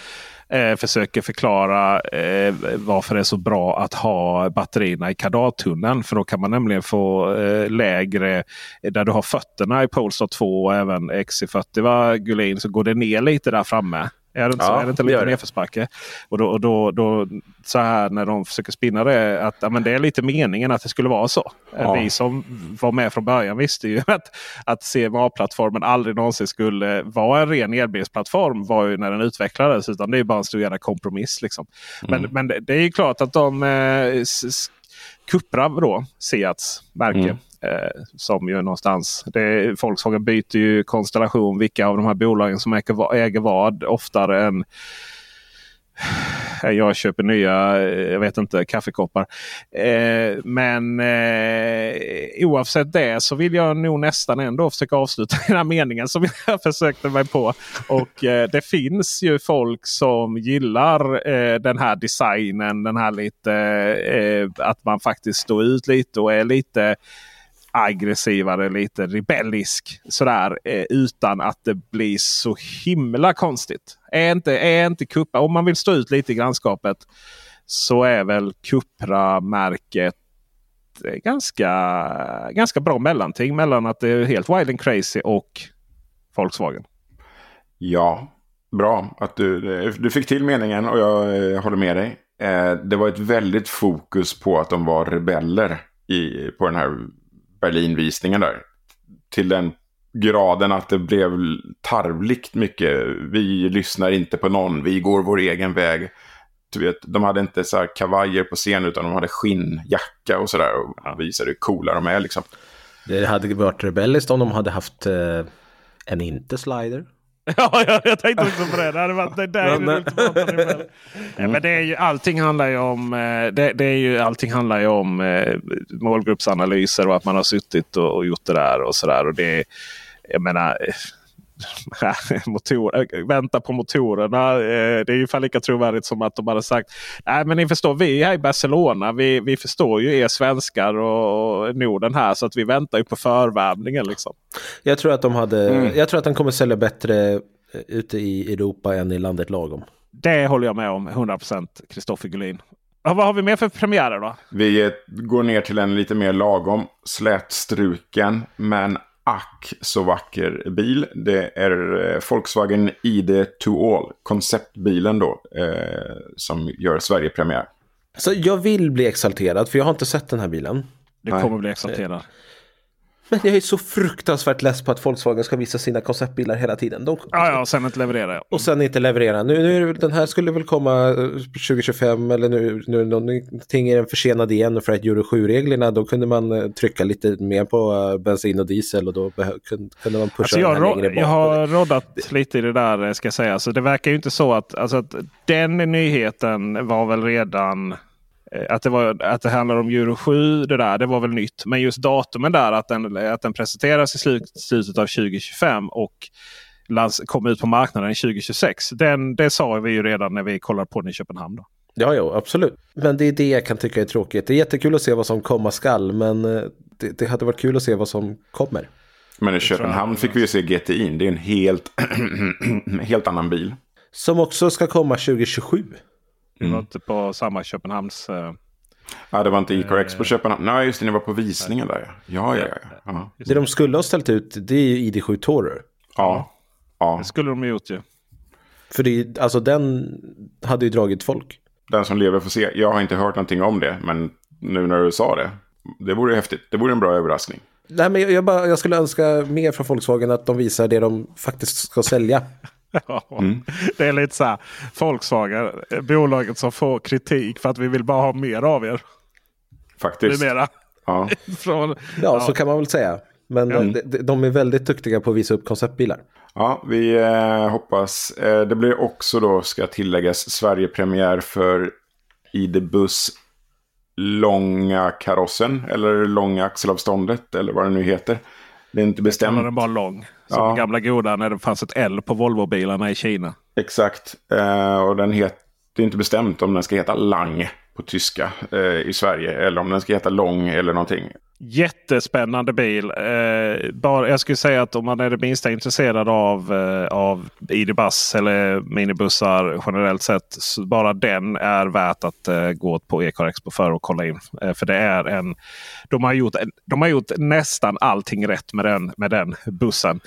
eh, försöker förklara eh, varför det är så bra att ha batterierna i kardartunneln. För då kan man nämligen få eh, lägre, där du har fötterna i Polestar 2 och även XC40 va, Gullin, så går det ner lite där framme. Är det inte, så? Ja, är det inte lite nedförsbacke? Och då, och då, då så här när de försöker spinna det. Att ja, men det är lite meningen att det skulle vara så. Ja. Vi som var med från början visste ju *laughs* att, att CMA-plattformen aldrig någonsin skulle vara en ren elbilsplattform. var ju när den utvecklades. Utan det är bara en stor jävla kompromiss. Liksom. Men, men det, det är ju klart att de eh, Cupra då, Seats märke. Mm. Eh, som ju någonstans. Det, Volkswagen byter ju konstellation. Vilka av de här bolagen som äger, vad- äger vad oftare än eh, jag köper nya, eh, jag vet inte, kaffekoppar. Eh, men eh, oavsett det så vill jag nog nästan ändå försöka avsluta den här meningen som jag *laughs* försökte mig på. Och eh, det finns ju folk som gillar eh, den här designen. Den här lite eh, att man faktiskt står ut lite och är lite aggressivare, lite rebellisk. Sådär, eh, utan att det blir så himla konstigt. Är inte, är inte Cupra, om man vill stå ut lite i grannskapet så är väl Cupra-märket eh, ganska, ganska bra mellanting mellan att det är helt wild and crazy och Volkswagen. Ja, bra att du, du fick till meningen och jag eh, håller med dig. Eh, det var ett väldigt fokus på att de var rebeller i, på den här Berlinvisningen där. Till den graden att det blev tarvligt mycket. Vi lyssnar inte på någon, vi går vår egen väg. du vet, de hade inte så här kavajer på scen utan de hade skinnjacka och sådär. Och visade hur coola de är liksom. Det hade varit rebelliskt om de hade haft eh, en inte-slider. *laughs* Ja, jag, jag tänkte också på det. Det hade varit det där är det ultimata. Nej, Men det är ju, allting handlar ju om, eh, det, det är ju, allting handlar ju om eh, målgruppsanalyser och att man har suttit och, och gjort det där och sådär. Och det, jag menar, eh, *laughs* motor, äh, vänta på motorerna. Eh, det är ungefär lika trovärdigt som att de hade sagt. Nej men ni förstår, vi är här i Barcelona. Vi, vi förstår ju er svenskar och, och Norden här. Så att vi väntar ju på förvärmningen. Liksom. Jag tror att de hade, Mm. jag tror att den kommer sälja bättre eh, ute i Europa än i landet lagom. Det håller jag med om. 100% Kristoffer Gullin. Ja, vad har vi mer för premiärer då? Vi går ner till en lite mer lagom slätstruken men ack så vacker bil. Det är eh, Volkswagen ID to All, konceptbilen då, eh, som gör Sverige-premiär. Så jag vill bli exalterad för jag har inte sett den här bilen. Du kommer bli exalterad. Men jag är så fruktansvärt less på att Volkswagen ska visa sina konceptbilar hela tiden. De, Ja, ja, och sen inte leverera. Ja. och sen inte leverera. Nu, nu, den här skulle väl komma eh, 2025 eller nu, nu någonting är den försenad igen för att Euro 7-reglerna då kunde man eh, trycka lite mer på eh, bensin och diesel och då kunde, man pusha Alltså den här längre bak. jag har roddat lite i det där eh, ska jag säga. Så det verkar ju inte så att, alltså att den nyheten var väl redan eh, att det, var, att det handlar om Euro 7. Det, där, det var väl nytt. Men just datumen där att den, att den presenteras i slut, slutet av 2025 och lands, kommer ut på marknaden 2026. Den, det sa vi ju redan när vi kollade på den i Köpenhamn. Då. Ja, ja, absolut. Men det är det jag kan tycka är tråkigt. Det är jättekul att se vad som komma skall, men eh, det, det hade varit kul att se vad som kommer. Men i Köpenhamn fick vi ju se GTI. Det är en helt, *clears throat* helt annan bil. Som också ska komma 2027. Vi var inte på samma Köpenhamns... Eh, Ja, det var inte ICARX på Köpenhamn. Nej, just det, ni var på visningen där. Ja, ja, ja. ja. Det de skulle ha ställt ut, det är ju ID7 Tourer. ja. ja. det skulle de ha gjort ju. För det, alltså den hade ju dragit folk. Den som lever får se. Jag har inte hört någonting om det, men nu när du sa det. Det vore häftigt. Det vore en bra överraskning. Nej, men jag, jag, bara, jag skulle önska mer från Volkswagen att de visar det de faktiskt ska sälja. *laughs* Ja, Det är lite så här. Volkswagen, eh, bolaget som får kritik för att vi vill bara ha mer av er. Faktiskt. Numera. Ja. *laughs* Från, Ja, så kan man väl säga. Men Ja. eh, de, de är väldigt duktiga på att visa upp konceptbilar. Ja, vi eh, hoppas. Eh, det blir också då, ska tilläggas, Sverige-premiär för ID-buss långa karossen. Eller långa axelavståndet, eller vad det nu heter. Det är inte bestämt. den bara lång. Som Ja. gamla goda när det fanns ett L på Volvo-bilarna i Kina. Exakt. Eh, och den het, det är inte bestämt om den ska heta Lang på tyska eh, i Sverige. Eller om den ska heta Lång eller någonting. Jättespännande bil. Eh, bara, jag skulle säga att om man är det minsta intresserad av, eh, av ID-Bus eller minibussar generellt sett. Så bara den är värt att eh, gå på Ecar Expo för att kolla in. Eh, för det är en, de, har gjort, de har gjort nästan allting rätt med den, med den bussen.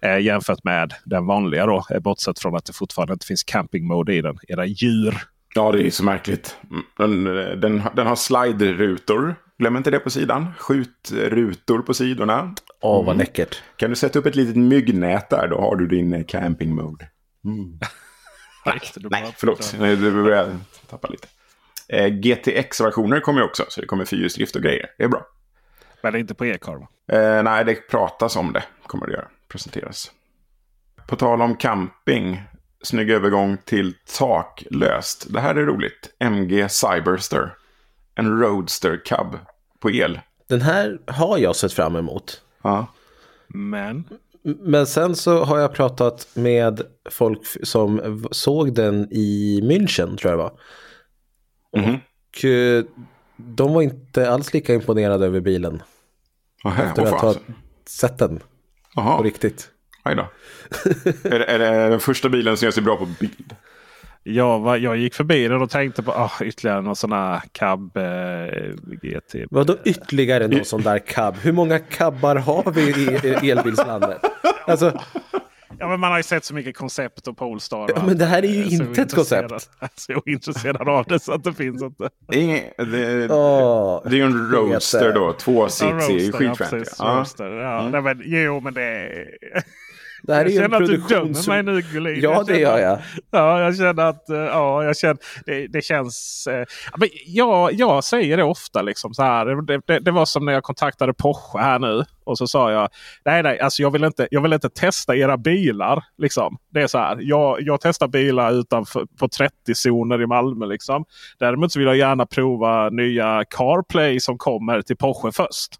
Eh, jämfört med den vanliga då. Eh, bortsett från att det fortfarande inte finns camping mode i den. Era djur. Ja, det är så märkligt. Den, den, den har slide-rutor. Glöm inte det på sidan. Skjutrutor på sidorna. Åh, vad läckert. Kan du sätta upp ett litet myggnät där, då har du din eh, camping mode. *laughs* Nej, förlåt. Nej, Du börjar tappa lite. Eh, GTX-versioner kommer ju också, så det kommer fyrhjulsdrift och grejer. Det är bra. Men inte på Ecar va? Eh, nej, det pratas om det. Kommer det göra. Presenteras. På tal om camping. Snygg övergång till taklöst. Det här är roligt. MG Cyberster. En Roadster Cub på el. Den här har jag sett fram emot. Ja. Men Men sen så har jag pratat med folk som såg den i München tror jag det var. Och eh, de var inte alls lika imponerade över bilen. Aha, Efter att ha sett den Jaha. på riktigt. Aj då. *laughs* är, det, är det den första bilen som gör sig bra på bild? Jag, var, jag gick förbi den och tänkte på ah, ytterligare någon sån här cab eh, GT. Vadå ytterligare någon sån där cab? Hur många cabbar har vi i i elbilslandet? Alltså, Ja, men man har ju sett så mycket koncept och Polestar. Ja, men det här är ju inte ett koncept. *laughs* Jag är så intresserad av det så att det finns inte. Ingen, det, är ju en Roadster då. Två Ja, sits är ju ja, skitfränt. Ja. Ja. Mm. Nej, men, jo, men det är... *laughs* Det här är jag ju en att produktions... dömer mig nu Gullin. Ja, det gör jag. Ja, jag känner att eh, ja, jag känner, det, det känns... Eh, men jag, jag säger det ofta. liksom så här. Det, det, det var som när jag kontaktade Porsche här nu. Och så sa jag nej, nej, alltså jag vill inte, jag vill inte testa era bilar. Liksom. Det är så här. Jag, jag testar bilar utanför på 30-zoner i Malmö. Liksom. Däremot så vill jag gärna prova nya CarPlay som kommer till Porsche först.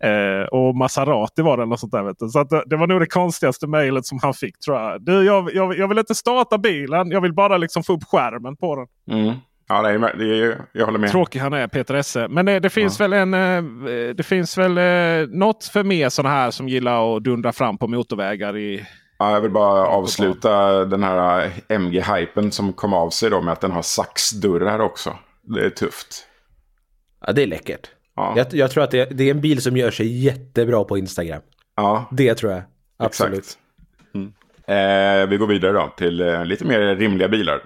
Eh, och Maserati var det eller sånt där. Vet du. Så att det, det var nog det konstigaste mejlet som han fick tror jag. Du, jag, jag, jag vill inte starta bilen. Jag vill bara liksom få upp skärmen på den. Mm. Ja, det är, det är, jag håller med. Tråkig han är Peter Esse. Men det, det finns väl en eh, Det finns väl eh, något för mer sådana här som gillar att dundra fram på motorvägar i Ja, jag vill bara avsluta den här MG-hypen som kom av sig då med att den har saxdörrar också. Det är tufft. Ja, det är läckert. Ja. Jag, jag tror att det, det är en bil som gör sig jättebra på Instagram. Ja, Det tror jag. Absolut. exakt. Mm. Eh, vi går vidare då till eh, lite mer rimliga bilar.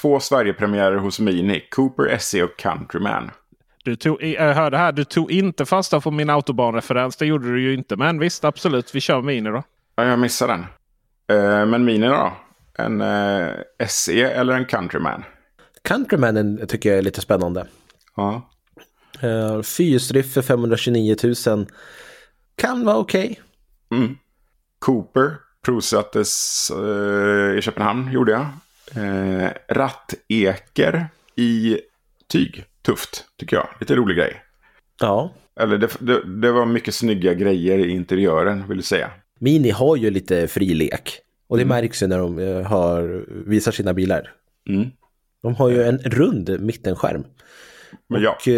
Två Sverigepremiärer hos Mini, Cooper SE och Countryman. Du tog, jag hörde här, du tog inte fasta på min autobanreferens. Det gjorde du ju inte. Men visst, absolut. Vi kör Mini då. Ja, jag missade den. Eh, men Mini då? En eh, SE eller en Countryman? Countrymanen tycker jag är lite spännande. Ja. Uh, Fyrhjulsdrift för 529 000. Kan vara okej. Mm. Cooper provsattes eh, i Köpenhamn, gjorde jag. Eh, ratteker i tyg. Tufft, tycker jag. Lite rolig grej. Ja. Eller det, det, det var mycket snygga grejer i interiören, vill jag säga. Mini har ju lite fri lek. Och det märks ju när de har, visar sina bilar. Mm. De har ju en rund mittenskärm. Men ja, Och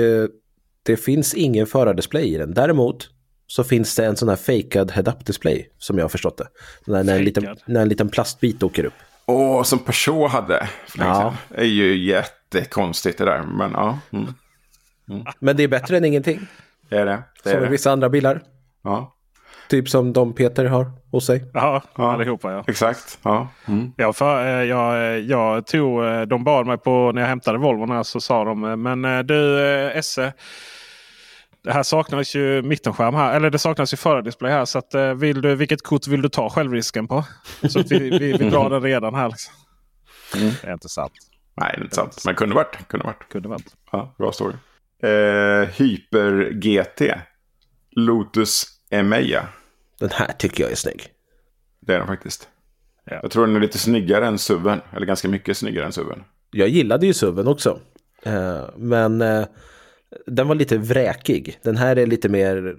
det finns ingen förardisplay i den. Däremot så finns det en sån här fejkad head-up display som jag har förstått det. När, när, en liten, när en liten plastbit åker upp. Åh, som Peugeot hade för länge Ja. Det är ju jättekonstigt det där. Men ja, mm. Men det är bättre än ingenting. det är det. det, Som är i det. vissa andra bilar. Ja, Typ som de Peter har hos sig. Ja, Ja. allihopa ja. exakt. Ja. Mm. Jag, för, eh, jag, jag tog, eh, de bad mig på när jag hämtade Volvon här så sa de eh, Men eh, du eh, Esse. Det här saknas ju mittenskärm här. Eller det saknas ju förardisplay här. Så att, eh, vill du, vilket kort vill du ta självrisken på? Så att vi, vi, vi drar den redan här. Liksom. Det är inte sant. Nej, det är inte sant. Men kunde varit. Kunde varit. Kunde varit. Ja, bra story. Eh, Hyper GT. Lotus Emeya. Den här tycker jag är snygg. Det är den faktiskt. Ja. Jag tror den är lite snyggare än SUVen. Eller ganska mycket snyggare än SUVen. Jag gillade ju SUVen också. Eh, men eh, den var lite vräkig. Den här är lite mer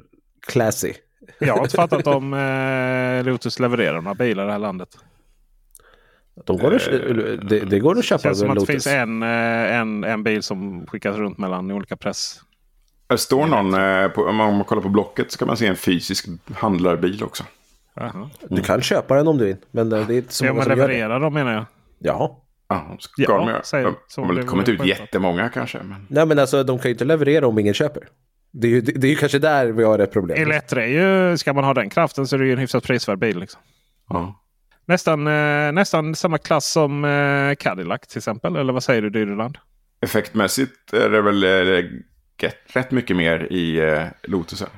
classy. Jag har inte fattat om *laughs* eh, Lotus levererar några bilar i det här landet. De går att, det, det går att Det köpa känns som att det finns en, eh, en, en bil som skickas runt mellan olika press. Det står någon, eh, på, om man kollar på Blocket så kan man se en fysisk handlarbil också. Jaha. Du kan köpa den om du vill. Men det det är inte så Ja, många men som gör det. de menar jag. Ja. Ja, ska Ja, de göra. säg- De har väl blev kommit det ut självklart. jättemånga kanske. Men... Nej men alltså de kan ju inte leverera om ingen köper. Det är ju, det, det är ju kanske där vi har ett problem. Elettra är ju, ska man ha den kraften så är det ju en hyfsat prisvärd bil. Liksom. Ja. Nästan, eh, nästan samma klass som eh, Cadillac till exempel. Eller vad säger du Dyreland? Effektmässigt är det väl eh, get- rätt mycket mer i eh, Lotusen.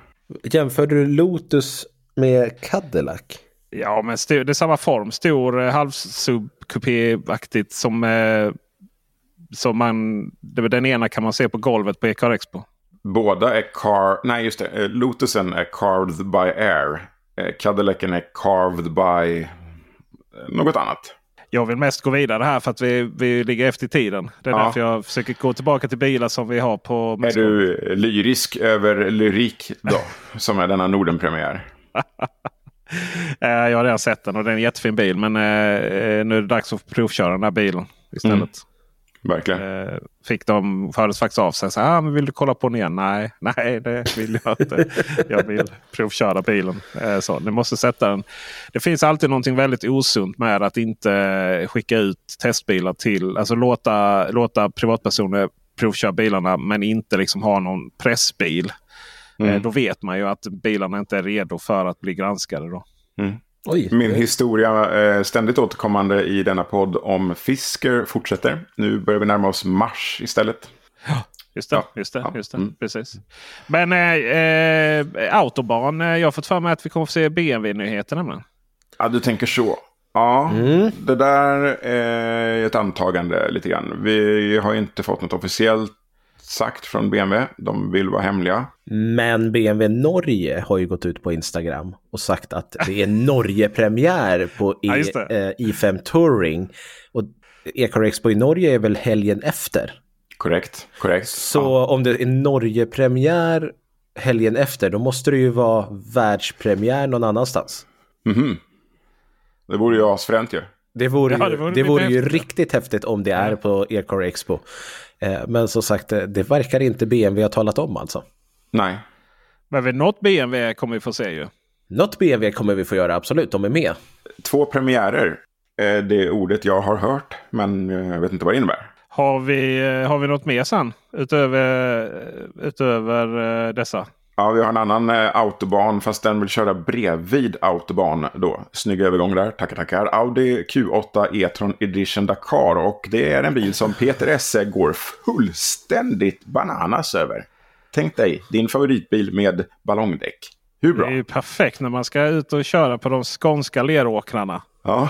Jämförde du Lotus med Cadillac? Ja, men stor, det är samma form. Stor eh, halvsub-kupé-aktigt som, eh, som man... Den ena kan man se på golvet på Ecar Expo. Båda är car... Nej, just det. Eh, Lotusen är carved by air. Eh, Cadillacen är carved by något annat. Jag vill mest gå vidare här för att vi, vi ligger efter i tiden. Det är Ja. därför jag försöker gå tillbaka till bilar som vi har på Är du lyrisk över lyrik då? *laughs* som är denna Nordenpremiär. *laughs* *laughs* Eh, Jag har redan sett den och det är en jättefin bil. Men eh, nu är det dags att provköra den här bilen istället. Mm. Verkligen. Eh, Fick de, hördes faktiskt av sig. Så, ah, men vill du kolla på den igen? Nej, *laughs* nej det vill jag inte. jag vill provköra bilen. Så, ni måste sätta den. Det finns alltid någonting väldigt osunt med att inte skicka ut testbilar till. Alltså låta, låta privatpersoner provköra bilarna men inte liksom ha någon pressbil. Mm. Eh, Då vet man ju att bilarna inte är redo för att bli granskade. Då. Mm. Oj. Min historia, eh, ständigt återkommande i denna podd om Fisker, fortsätter. Nu börjar vi närma oss mars istället. Just det, Ja. just det, Ja. just det. Mm. Precis. Men eh, eh, Autobahn, jag har fått för mig att vi kommer få se BMW-nyheter nämligen. Ja, du tänker så. Ja, Mm. det där är ett antagande lite grann. Vi har inte fått något officiellt sagt från BMW. De vill vara hemliga. Men BMW Norge har ju gått ut på Instagram och sagt att det är Norge-premiär på *laughs* E- Ja, eh, i5 Touring. Och E-car Expo i Norge är väl helgen efter. Korrekt, korrekt. Så om det är Norge-premiär helgen efter, då måste det ju vara världspremiär någon annanstans. Mhm. Det vore ju asfränt ju. Det vore, Ja, ju, det vore det lite vore ju häftigt. riktigt häftigt om det är på E-car Expo. Eh, Men som sagt, eh, det verkar inte BMW ha talat om alltså. Nej. Men vid något BMW kommer vi få se ju. Något BMW kommer vi få göra, absolut, de är med. Två premiärer är det ordet jag har hört. Men jag vet inte vad det innebär. Har vi, eh, har vi något mer sen? Utöver, utöver eh, dessa? Ja, vi har en annan eh, autobahn fast den vill köra bredvid autobahn då. Snygg övergång där, tackar tackar. Audi Q8 E-tron Edition Dakar och det är en bil som Peter Esse går fullständigt bananas över. Tänk dig din favoritbil med ballongdäck. Hur Det bra? är ju perfekt när man ska ut och köra på de skånska leråkrarna. Ja.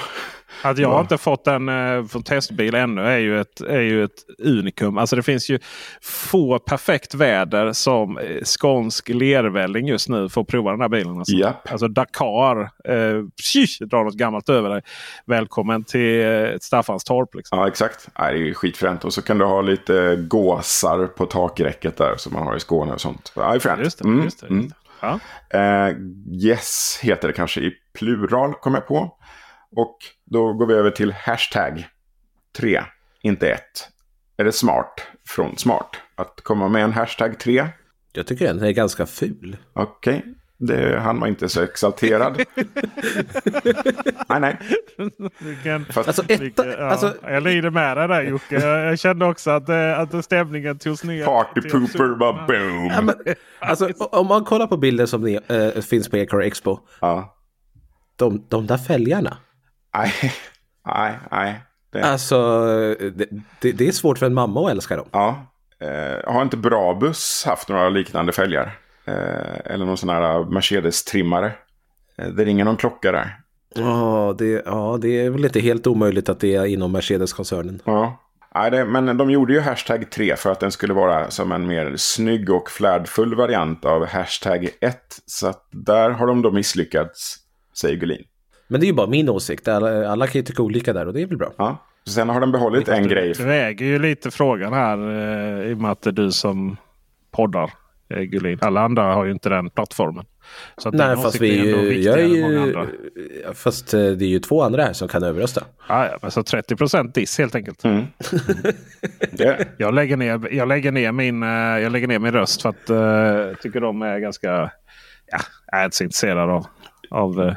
Att jag Ja. inte fått en eh, från testbil ännu är ju, ett, är ju ett unikum. Alltså det finns ju få perfekt väder som eh, skånsk lervälling just nu för att prova den här bilen. Alltså, Japp. alltså Dakar. Eh, tjish, drar något gammalt över dig. Välkommen till eh, Staffanstorp. Liksom. Ja, exakt. Nej, det är skitfränt. Och så kan du ha lite gåsar på takräcket där som man har i Skåne och sånt. Ja, det är fränt. Just det, Mm, just det, mm. just det. Ja. Eh, yes heter det kanske i plural, kom jag på. Och då går vi över till hashtag 3, inte 1. Är det smart från smart att komma med en hashtag 3? Jag tycker den är ganska ful. Okej, det, han var inte så exalterad. nej, nej. Vilken, Alltså, vilken, ja, alltså, jag lider med dig där Jocke. Jag, jag kände också att, eh, att stämningen togs ner. Party pooper, bara boom. ja, men, alltså, om man kollar på bilden som ni, eh, finns på E-car Expo, Ja. de, de där fälgarna. Nej, nej, nej. Det, Alltså, det, det, det är svårt för en mamma att älska dem. Ja. Eh, har inte Brabus haft några liknande fälgar? Eh, eller någon sån här Mercedes-trimmare? Eh, det ringer någon klocka där. Ja, det, ja, det är väl inte helt omöjligt att det är inom Mercedes-koncernen. Ja. Nej, det, men de gjorde ju hashtag 3 för att den skulle vara som en mer snygg och flärdfull variant av hashtag 1. Så att där har de då misslyckats, säger Gullin. Men det är ju bara min åsikt. Alla, alla kan ju tycka olika där och det är väl bra. Ja. Sen har de behållit en grej. Du äger ju lite frågan här eh, i och med att det är du som poddar. Eh, Gullin. Alla andra har ju inte den plattformen. Så att Nej, fast vi ju, jag är ju, andra. fast eh, det är ju två andra här som kan överrösta. Ja, ja, men så 30% diss helt enkelt. Mm. *laughs* Det, Jag, lägger ner, jag, lägger ner min, eh, jag lägger ner min röst för att jag tycker de är ganska... Ja, jag är inte så intresserad av... av eh,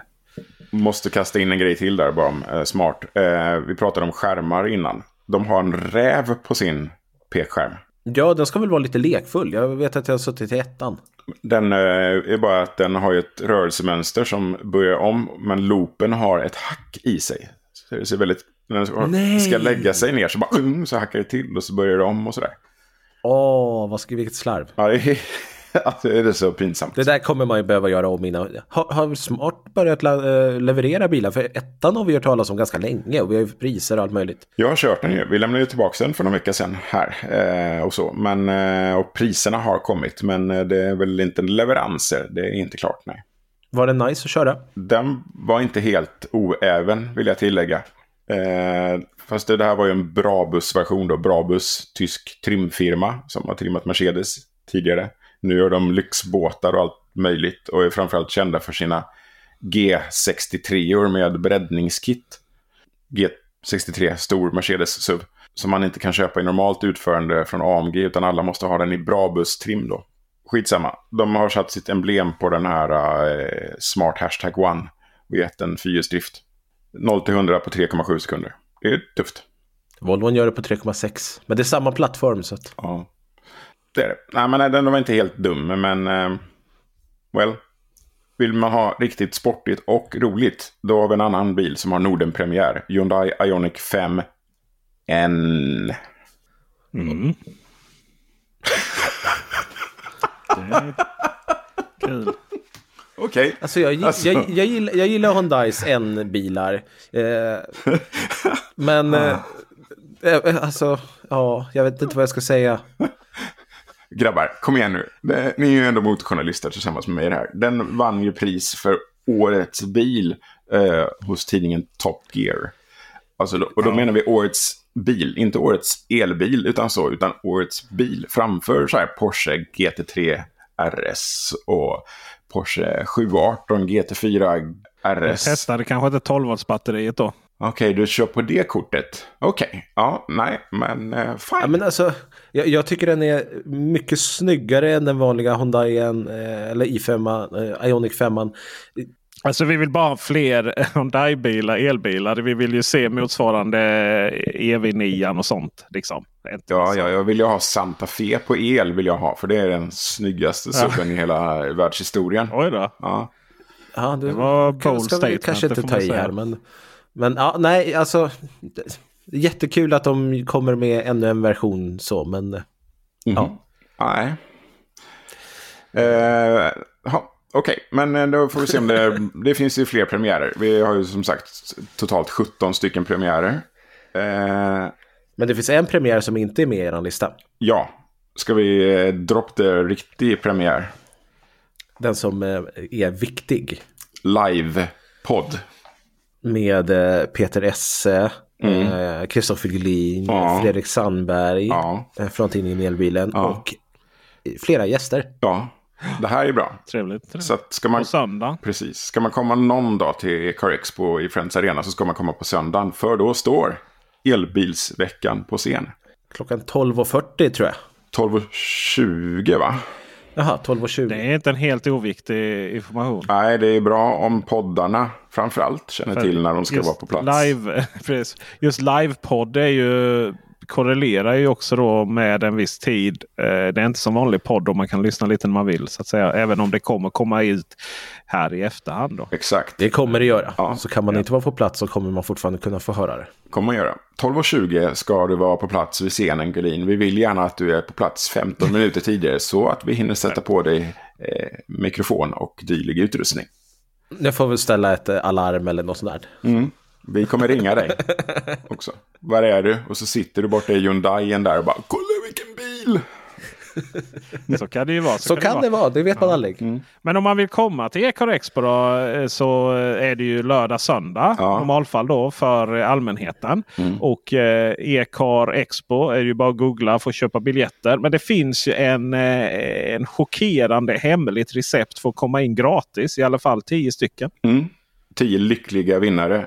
måste kasta in en grej till där bara om eh, smart. Eh, vi pratade om skärmar innan. De har en räv på sin pekskärm. Ja, den ska väl vara lite lekfull. Jag vet att jag har suttit i ettan. Den eh, är bara att den har ett rörelsemönster som börjar om. Men loopen har ett hack i sig. Så det ser väldigt... När den Nej. ska lägga sig ner så bara um, så hackar det till och så börjar det om och sådär. Åh, vad ska, vilket slarv. Ja, det är, *laughs* alltså, det är så pinsamt. Det där kommer man ju behöva göra om innan. Har, har Smart börjat eh, leverera bilar? För ettan har vi hört talas om ganska länge och vi har ju priser och allt möjligt. Jag har kört den ju. Vi lämnade ju tillbaka den för några veckor sedan här. Eh, och, så. Men, eh, och priserna har kommit. Men eh, det är väl inte leveranser. Det är inte klart, nej. Var den nice att köra? Den var inte helt oäven, vill jag tillägga. Eh, fast det här var ju en Brabus-version då. Brabus, tysk trimfirma som har trimmat Mercedes tidigare. Nu gör de lyxbåtar och allt möjligt. Och är framförallt kända för sina G63 med breddningskit. G63, stor Mercedes-SUV. Som man inte kan köpa i normalt utförande från AMG utan alla måste ha den i Brabus-trim då. Skitsamma. De har satt sitt emblem på den här eh, Smart Hashtag One och gett en fyrhjulsdrift. 0 till 100 på 3,7 sekunder. Det är tufft. Volvon gör det på 3,6. Men det är samma plattform så att... Ja. Det är det. Nej, men nej, den var inte helt dum, men... Eh, well. Vill man ha riktigt sportigt och roligt, då har vi en annan bil som har Norden-premiär. Hyundai Ioniq 5 N. Mm. Kul. Okej. Alltså jag, Alltså- jag, jag, gillar, jag gillar Hyundais N-bilar. Eh, men eh, eh, alltså, ja, jag vet inte vad jag ska säga. Grabbar, kom igen nu. Det- Ni är ju ändå motorjournalister tillsammans med mig i det här. Den vann ju pris för årets bil eh, hos tidningen Top Gear. Alltså och då menar vi årets bil, inte årets elbil utan så, utan årets bil framför så här Porsche GT3 RS och Porsche 718 GT4 Jag RS. testade kanske inte 12 volts batteriet då. Okej, du kör på det kortet. Okej, ja, nej, men eh, fine. Ja, men alltså, jag, jag tycker den är mycket snyggare än den vanliga Hyundai eh, eller i5, eh, Ioniq 5. Alltså vi vill bara ha fler *laughs* Hyundai-bilar, elbilar. Vi vill ju se motsvarande EV9 och sånt. Liksom. Ja, så. ja, jag vill ju ha Santa Fe på el vill jag ha. För det är den snyggaste Ja. subben i hela världshistorien. Oj då. Ja. Ja, det, Det var bold ska vi statement, kanske det inte ta i här. Men, men ja, nej, alltså. det- Jättekul att de kommer med ännu en version så, men Mhm. ja. Nej. Eh, ja, Okej, men eh, då får vi se om det... *laughs* det finns ju fler premiärer. Vi har ju som sagt totalt 17 stycken premiärer. Eh, Men det finns en premiär som inte är med i er lista. ja, ska vi eh, drop the riktig premiär? Den som eh, är viktig. Live-podd. Med eh, Peter Esse, Mm. eh, Kristoffer Gullin, Ja. Fredrik Sandberg Ja. eh, från tidningen Elbilen Ja. och flera gäster. Ja, det här är bra. Trevligt. trevligt. Så att ska man... På söndag. Precis. Ska man komma någon dag till Car Expo i Friends Arena så ska man komma på söndagen. För då står elbilsveckan på scen. Klockan 12.40 tror jag. 12.20 va? Jaha, 12.20. Det är inte en helt oviktig information. Nej, det är bra om poddarna framförallt känner För till när de ska vara på plats. Live, *laughs* precis. Just livepodd är ju, korrelerar ju också då med en viss tid. Eh, Det är inte som vanlig podd och man kan lyssna lite när man vill. så att säga. Även om det kommer komma ut här i efterhand. Då. Exakt, Det kommer det göra. Ja. Så kan man inte vara på plats så kommer man fortfarande kunna få höra det. kommer man göra. 12.20 ska du vara på plats vid scenen Gullin. Vi vill gärna att du är på plats 15 minuter tidigare så att vi hinner sätta på dig eh, mikrofon och dylik utrustning. Jag får väl ställa ett alarm eller något sånt där. Mm. Vi kommer ringa dig *laughs* också. Var är du? Och så sitter du borta i Hyundaien där och bara kolla vilken bil! Så kan det ju vara. Så kan det vara, det vet man aldrig. Mm. Men om man vill komma till Ecar Expo då, eh, så är det ju lördag söndag. Ja. Mm. Normalfall då för allmänheten. Och eh, Ecar Expo är ju bara att googla för att köpa biljetter. Men det finns ju en, eh, en chockerande hemligt recept för att komma in gratis. I alla fall tio stycken. Mm. Tio lyckliga vinnare.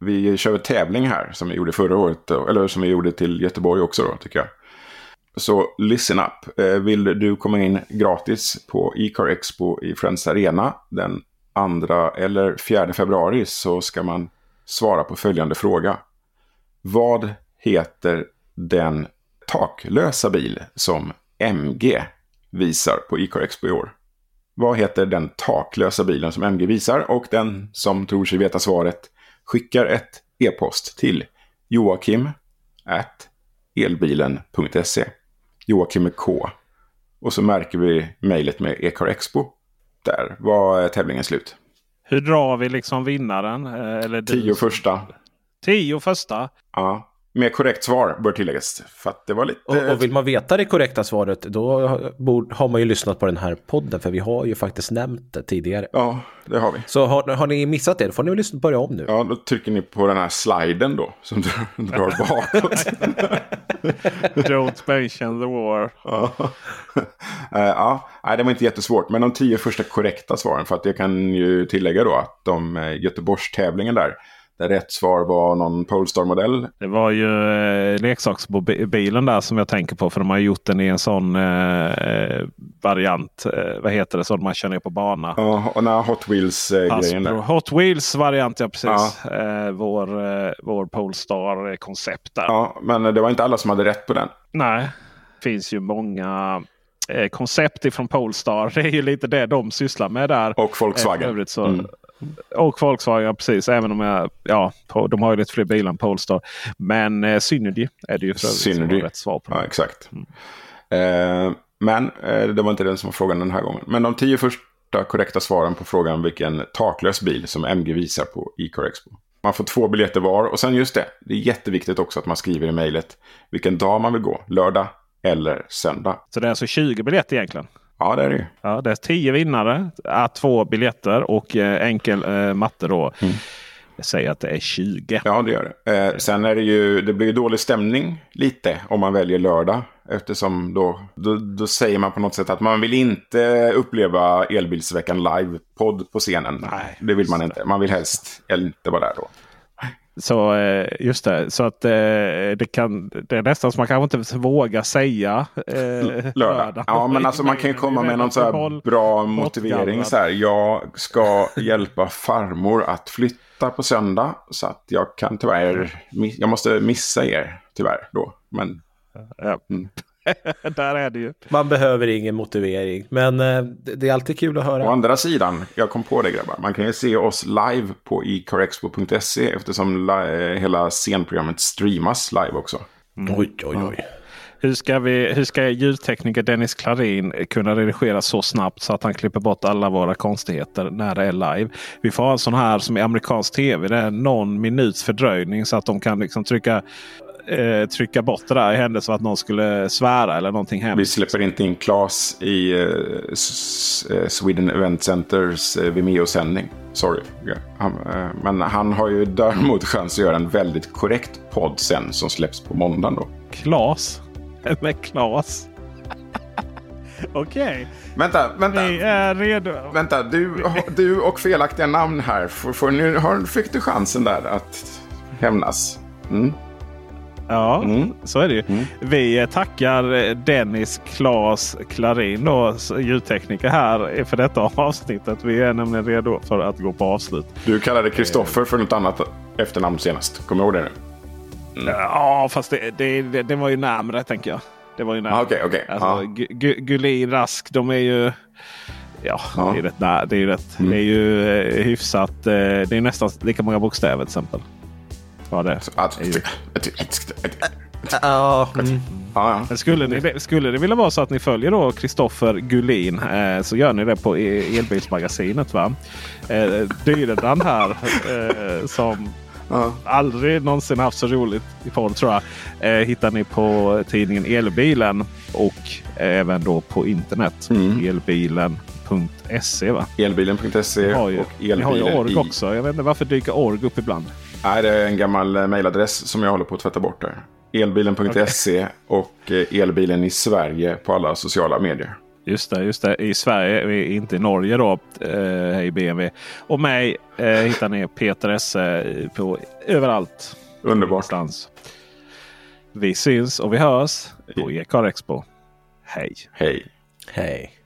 Vi kör en tävling här som vi gjorde förra året. Eller som vi gjorde till Göteborg också då tycker jag. Så listen up. Eh, vill du komma in gratis på Ecar Expo i Friends Arena den 2 eller 4 februari så ska man svara på följande fråga. Vad heter den taklösa bil som MG visar på Ecar Expo i år? Vad heter den taklösa bilen som MG visar? Och den som tror sig veta svaret skickar ett e-post till Joakim at elbilen.se. Joakim med K. Och så märker vi mejlet med Ecar Expo. Där var eh, tävlingen slut. Hur drar vi liksom vinnaren? Eh, Eller du- Tio första. Tio första. Ja. Med korrekt svar bör tilläggas. För att det var lite... Och, och vill man veta det korrekta svaret då har- man ju lyssnat på den här podden för vi har ju faktiskt nämnt det tidigare. Ja, det har vi. Så har, har ni missat det då får ni väl börja om nu. Ja, då trycker ni på den här sliden då. Som drar, drar bakåt. *laughs* Don't mention the war. Ja. Eh, ja, nej, det var inte jättesvårt. Men de tio första korrekta svaren. För att jag kan ju tillägga då att de eh, Göteborgstävlingen där. Där rätt svar var någon Polestar-modell. Det var ju eh, leksaksbilen där som jag tänker på. För de har gjort den i en sån eh, variant. Eh, vad heter det? Så man kör ner på bana. Ja, och den här Hot Wheels-grejen där. Hot Wheels variant ja precis. Eh, vår, eh, vår Polestar-koncept där. Ja, men det var inte alla som hade rätt på den. Nej, det finns ju många eh, koncept ifrån Polestar. *laughs* Det är ju lite det de sysslar med där. Och Volkswagen. Eh, övrigt så, Mm. Och Volkswagen, precis. Även om jag, ja, de har ju lite fler bilar än Polestar. Men eh, Synergy är det ju för övrigt som Synergy. har rätt svar på. Ja, exakt. Eh, men eh, det var inte den som var frågan den här gången. Men de tio först, korta korrekta svaren på frågan vilken taklös bil som MG visar på E-car Expo. Man får två biljetter var och sen just det, det är jätteviktigt också att man skriver i mejlet vilken dag man vill gå, lördag eller söndag. Så det är alltså 20 biljetter egentligen? Ja, det är det. Ja, det är 10 vinnare, är två biljetter och eh, enkel eh, matte då. Mm. Jag säger att det är 20. Ja, det gör det. Eh, sen är det ju, det blir ju dålig stämning lite om man väljer lördag. Eftersom då, då, då säger man på något sätt att man vill inte uppleva Elbilsveckan live-podd på scenen. Nej, det vill man inte. Man vill helst inte vara där då. Så eh, just det, så att eh, det, kan, det är nästan som man kanske inte vågar säga eh, Lördag. lördag. Ja, men alltså man kan ju komma med någon så här bra motivering. Så här, jag ska hjälpa farmor att flytta på söndag. Så att jag kan tyvärr, jag måste missa er tyvärr då. Men, mm. *laughs* Där är det ju. Man behöver ingen motivering. Men eh, det är alltid kul att höra. Å andra sidan, jag kom på det grabbar. Man kan ju se oss live på ecarexpo.se eftersom hela scenprogrammet streamas live också. Mm. Oj, oj, oj. Hur ska, vi, hur ska ljudtekniker Dennis Klarin kunna redigera så snabbt så att han klipper bort alla våra konstigheter när det är live? Vi får ha en sån här som i amerikansk tv. Det är någon minuts fördröjning så att de kan liksom trycka eh, trycka bort det där i händelse av att någon skulle svära eller någonting hemskt. Vi släpper inte in Klas i eh, Sweden Event Centers eh, Vimeo-sändning. Sorry. Han, eh, men han har ju däremot chans att göra en väldigt korrekt podd sen som släpps på måndagen då. Klas? *laughs* Med Klas? *laughs* Okej. Okay. Vänta, vänta. Vi är redo. Vänta, du, du och felaktiga namn här. För, för nu har, fick du chansen där att hämnas. Mm. Ja, mm. så är det ju. Mm. Vi tackar Dennis Klas Klarin, då, ljudtekniker här för detta avsnittet. Vi är nämligen redo för att gå på avslut. Du kallade Kristoffer för något annat efternamn senast. Kommer du ihåg det nu? Mm. Ja, fast det, det, det, det, var ju närmre tänker jag. Det var ju närmare. Ah, okay, okay. Alltså, ah. Gulin, Rask, de är ju... Ja, ah. det är rätt. Nej, det är ju rätt. Mm. Det är ju eh, hyfsat. Eh, det är nästan lika många bokstäver till exempel. Ja, det Ja. Mm. Ja, Skulle, ni, skulle det vilja vara så att ni följer då Kristoffer Gullin eh, så gör ni det på e- Elbilsmagasinet. Va? Eh, Dyrebrand här eh, som ja. aldrig någonsin haft så roligt i podd tror jag. Eh, hittar ni på tidningen Elbilen och även då på internet. Mm. Elbilen.se va? Elbilen.se och Elbilen Ni har ju org också. Jag vet inte varför dyker org upp ibland. Nej, det är en gammal eh, mejladress som jag håller på att tvätta bort där. Elbilen.se okay. och eh, Elbilen i Sverige på alla sociala medier. Just det, just det. I Sverige, inte i Norge då. Eh, hej BMW. Och mig eh, hittar ni Peter Esse på överallt. Underbart. Någonstans. Vi syns och vi hörs på Ecar Expo. Hej! Hej! Hej!